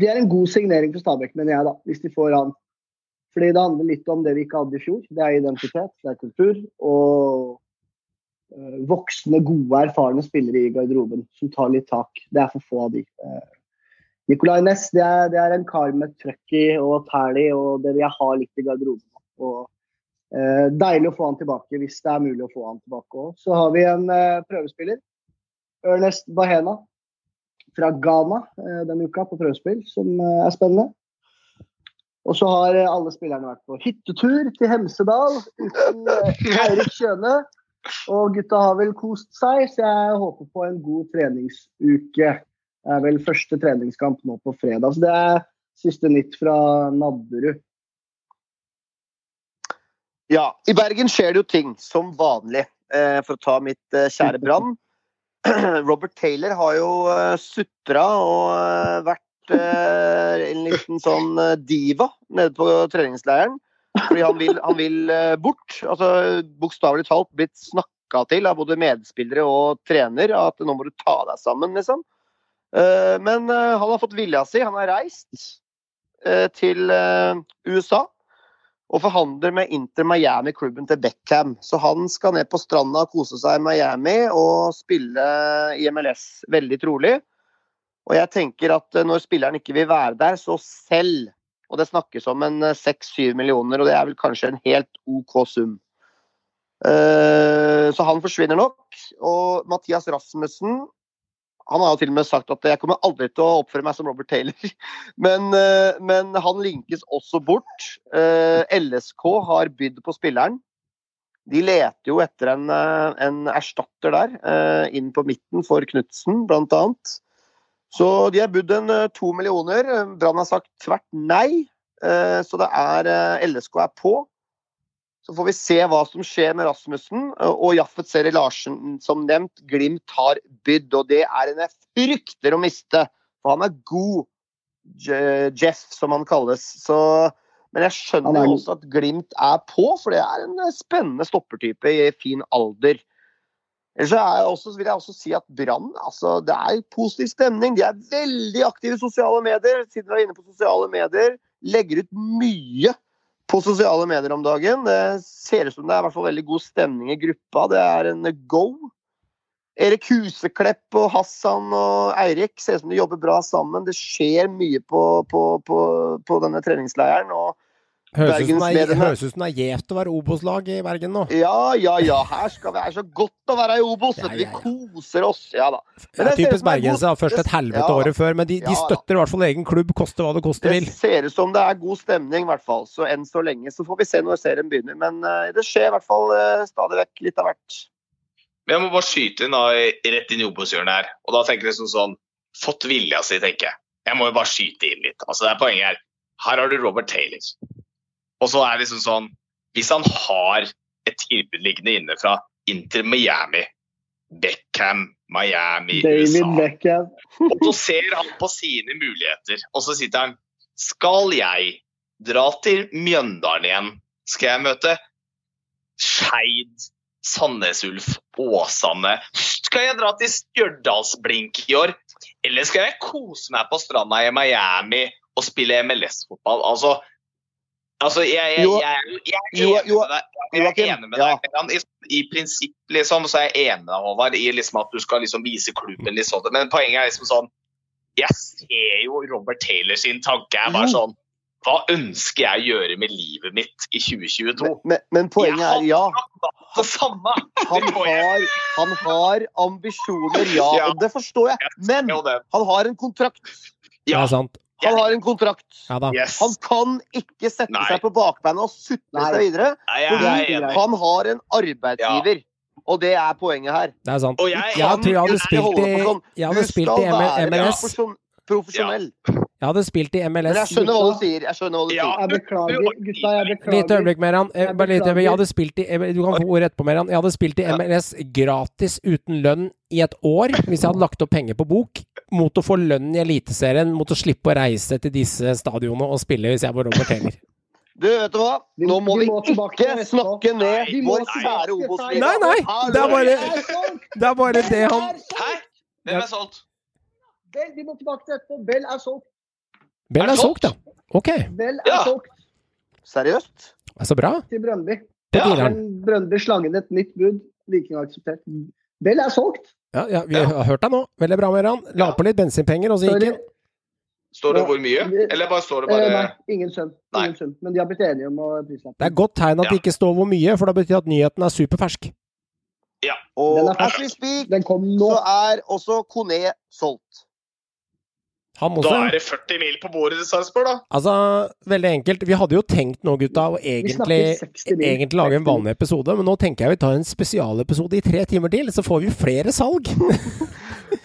det er en god signering for Stabæk, mener jeg, da, hvis de får han. Fordi det handler litt om det vi ikke hadde i fjor. Det er identitet, det er kultur. Og eh, voksne, gode, erfarne spillere i garderoben som tar litt tak. Det er for få av de. Eh, Nicolay Næss det det er en kar med trøkk i og tæl i, og det vil jeg ha litt i garderoben. Og, eh, deilig å få han tilbake, hvis det er mulig å få han tilbake òg. Så har vi en eh, prøvespiller. Ernest Bahena fra Ghana eh, denne uka på prøvespill, som eh, er spennende. Og så har eh, alle spillerne vært på hyttetur til Hemsedal uten Eirik Kjøne. Og gutta har vel kost seg, så jeg håper på en god treningsuke. Det er vel første treningskamp nå på fredag. Så det er siste nytt fra Nadderud. Ja, i Bergen skjer det jo ting, som vanlig. For å ta mitt kjære Brann. [CLEARS THROAT] Robert Taylor har jo eh, sutra og eh, vært eh, en liten sånn diva nede på treningsleiren. Fordi han vil, han vil bort. Altså bokstavelig talt blitt snakka til av både medspillere og trener at nå må du ta deg sammen, liksom. Men han har fått vilja si. Han har reist til USA og forhandler med Inter Miami-klubben til Beckham. Så han skal ned på stranda og kose seg i Miami og spille i MLS, veldig trolig. Og jeg tenker at eh, når spilleren ikke vil være der, så selv. Og det snakkes om en eh, 6-7 millioner, og det er vel kanskje en helt OK sum. Eh, Så han forsvinner nok. Og Mathias Rasmussen han har jo til og med sagt at jeg kommer aldri til å oppføre meg som Robert Taylor. [LAUGHS] Men, eh, men han linkes også bort. Eh, LSK har bydd på spilleren. De leter jo etter en, eh, en erstatter der, inn på midten for Knutsen bl.a. Så de har budd en to millioner. Brann har sagt tvert nei. Så det er LSK er på. Så får vi se hva som skjer med Rasmussen. Og Jaffet Seri Larsen, som nevnt, Glimt har bydd. Og det er en jeg frykter å miste. For han er god, Jeff, som han kalles. Så, men jeg skjønner er også at Glimt er på, for det er en spennende stoppertype i fin alder. Ellers så er jeg også, vil jeg også si at Brann altså, det er positiv stemning. De er veldig aktive i sosiale medier. Siden vi er inne på sosiale medier, legger ut mye på sosiale medier om dagen. Det ser ut som det er i hvert fall veldig god stemning i gruppa. Det er en go. Erik Huseklepp og Hassan og Eirik ser ut som de jobber bra sammen. Det skjer mye på, på, på, på denne treningsleiren. og Høres ut som det er- gjevt å være Obos-lag i Bergen nå. Ja, ja, ja. Her skal vi, er så godt å være i Obos. Ja, ja, ja, Vi koser oss. Ja da. Det Men det typisk bergensere. det er Først et helvete ja, året før, men de, de Ja, støtter i hvert fall egen klubb, koste hva det koste Det ser ut som det er god stemning, i hvert fall. Så enn så lenge. Så får vi se når serien begynner. Men uh, det skjer i hvert fall uh, stadig vekk litt av hvert. Men jeg må bare skyte inn da, rett inn i Obos-hjørnet her. Og da tenker jeg sånn, sånn Fått vilja si, tenker jeg. Jeg må jo bare skyte inn litt. Altså, det er poenget her. Her har du Robert Taylor. Og så er det liksom sånn Hvis han har et tilbud liggende inne fra Inter Miami, Beckham, Miami, David USA Beckham. [LAUGHS] Og så ser han på sine muligheter, og så sitter han Skal jeg dra til Mjøndalen igjen? Skal jeg møte Skeid, Sandnes Ulf, Åsane? Skal jeg dra til Stjørdalsblink i år? Eller skal jeg kose meg på stranda i Miami og spille MLS-fotball? Altså, altså jeg, jeg, jeg, jeg, er jo- enig med deg. Jeg er enig med deg. Jan. I, I prinsipp liksom, så er jeg enig med Håvard, i liksom at du skal liksom vise klubben litt sånn. Men poenget er liksom sånn Jeg ser jo Robert Taylor sin tanke er bare sånn Hva ønsker jeg å gjøre med livet mitt i 2022? Men, men, men poenget er ja. Det! Han jeg. har, han har ambisjoner, ja. Og det forstår jeg. Men han har en kontrakt. Ja. sant. Han har en kontrakt. Ja da. Yes. Han kan ikke sette Nei. seg på bakbeina og sutte seg videre. Nei, jeg Fordi han har en arbeidsgiver. Og det er poenget her. Det er sant. Og jeg- Jeg tror jeg hadde Du kan ikke spilt i, sånn. jeg hadde spilt i MLS. profesjon- profesjonell. Jeg hadde spilt i Men MLS. jeg skjønner hva du sier. Jeg skjønner hva du Ja. sier. Jeg beklager, gutta. Jeg Lite beklager. øyeblikk, Meran. Eh, Bare litt øyeblikk. Jeg hadde spilt i Du kan få ordet etterpå, Meran. Jeg hadde spilt i MLS gratis uten lønn i et år hvis jeg hadde lagt opp penger på bok, mot å få lønn i Eliteserien, mot å slippe å reise til disse stadionene og spille hvis jeg var Robert Taylor. [LAUGHS] Du, vet du hva? Nå må vi vi må ikke snakke ned vår kjære Obos-liga. Nei, nei! Det er bare, Det er bare det han Hæ? Hvem er solgt? Bell, vi må tilbake til etterpå. Bell er solgt. Bell Er solgt, ja. Ok. Bell er Ja. solgt Seriøst? Er så bra. til Brøndby. Ja. Brøndby slang inn et nytt bud. Viking har akseptert. Bell er solgt. Ja, ja, vi har hørt deg nå. Veldig bra, Meran. La på litt bensinpenger, og så gikk han. Står det hvor mye? Eller bare står det Eh, bare nei, ingen sum. Ingen sum. Men de har blitt enige om å prislappe. Det er godt tegn at det ikke står hvor mye, for da betyr at nyheten er superfersk. Ja. Og Den as we speak, Den kom nå. så er også Kone solgt. Han Da er det 40 mil på bordet til Sarpsborg, da. Altså, veldig enkelt. Vi hadde jo tenkt nå, gutta, å egentlig, snakker 60 mil. egentlig lage en 60 vanlig episode, men nå tenker jeg vi tar en spesialepisode i tre timer til, så får vi flere salg. [LAUGHS]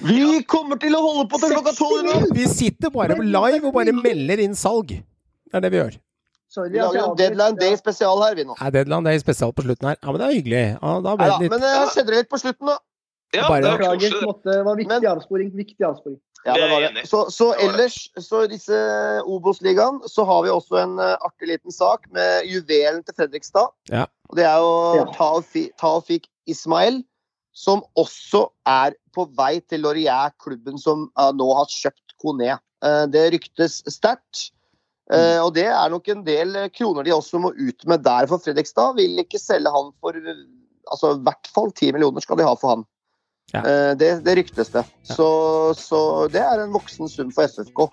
Vi kommer til å holde på til klokka tolv! Vi sitter bare live og bare melder inn salg. Det er det vi gjør. Sorry, Vi lager jeg en avbryter. deadline day spesial her, vi nå. Er deadline day spesial på slutten her? Ja, men det er hyggelig. Ja, da ble det litt men eh, skjedde det litt på slutten, da. Ja, Bare- det er Beklager. koselig. Måtte, det var viktig avsporing. Viktig avsporing. Ja, Det var det. Så, så ellers, så i disse Obos-ligaen, så har vi også en eh, artig liten sak med juvelen til Fredrikstad. Ja. Og det er jo. Taofi- Ismail, som også er på vei til Laurier, klubben som eh, nå har kjøpt Kone. Eh, det ryktes sterkt. Mm. og det er nok en del kroner de også må ut med der for Fredrikstad. Vil ikke selge han for altså i hvert fall 10 millioner skal de ha for han. Ja. Eh, det, det ryktes det. Så, så det er en voksen sum for SFK.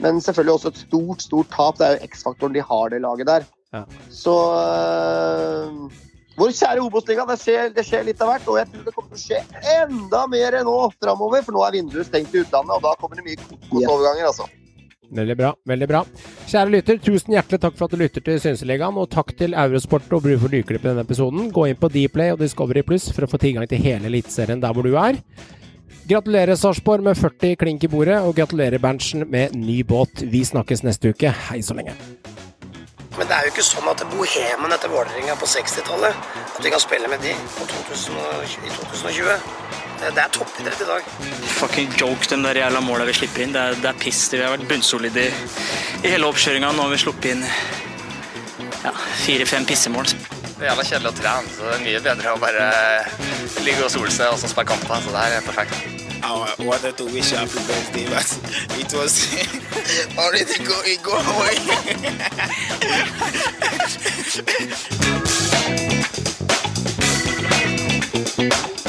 Men selvfølgelig også et stort, stort tap. Det er jo X-faktoren de har, det laget der. Ja. Så eh, Vår kjære Obos-liga, det, det skjer litt av hvert. Og jeg tror det kommer til å skje enda mer nå framover, for nå er vinduet stengt i utlandet, og da kommer det mye kokosoverganger, altså. Veldig bra. veldig bra. Kjære lytter, tusen hjertelig takk for at du lytter til Synseligaen, og takk til Eurosport og Bru for Nyklipp i denne episoden. Gå inn på Dplay og Discovery Pluss for å få tilgang til hele Eliteserien der hvor du er. Gratulerer Sarpsborg med 40 klink i bordet, og gratulerer Berntsen med ny båt. Vi snakkes neste uke. Hei så lenge. Men det er jo ikke sånn at bohemen etter Vålerenga på 60-tallet At vi kan spille med de på 2020, i 2020. Det, er toppidrett i dag. Fucking joke, de der jævla måla vi slipper inn. Det er, det er piss. Vi har vært bunnsolide i, i hele oppkjøringa. Nå har vi sluppet inn ja, fire-fem pissemål. Det er jævla kjedelig å trene, så det er mye bedre å bare ligge og sole seg og så spille kamper. Så det her er perfekt. I wanted to wish happy birthday, but [LAUGHS] it was [LAUGHS] already going go away. [LAUGHS]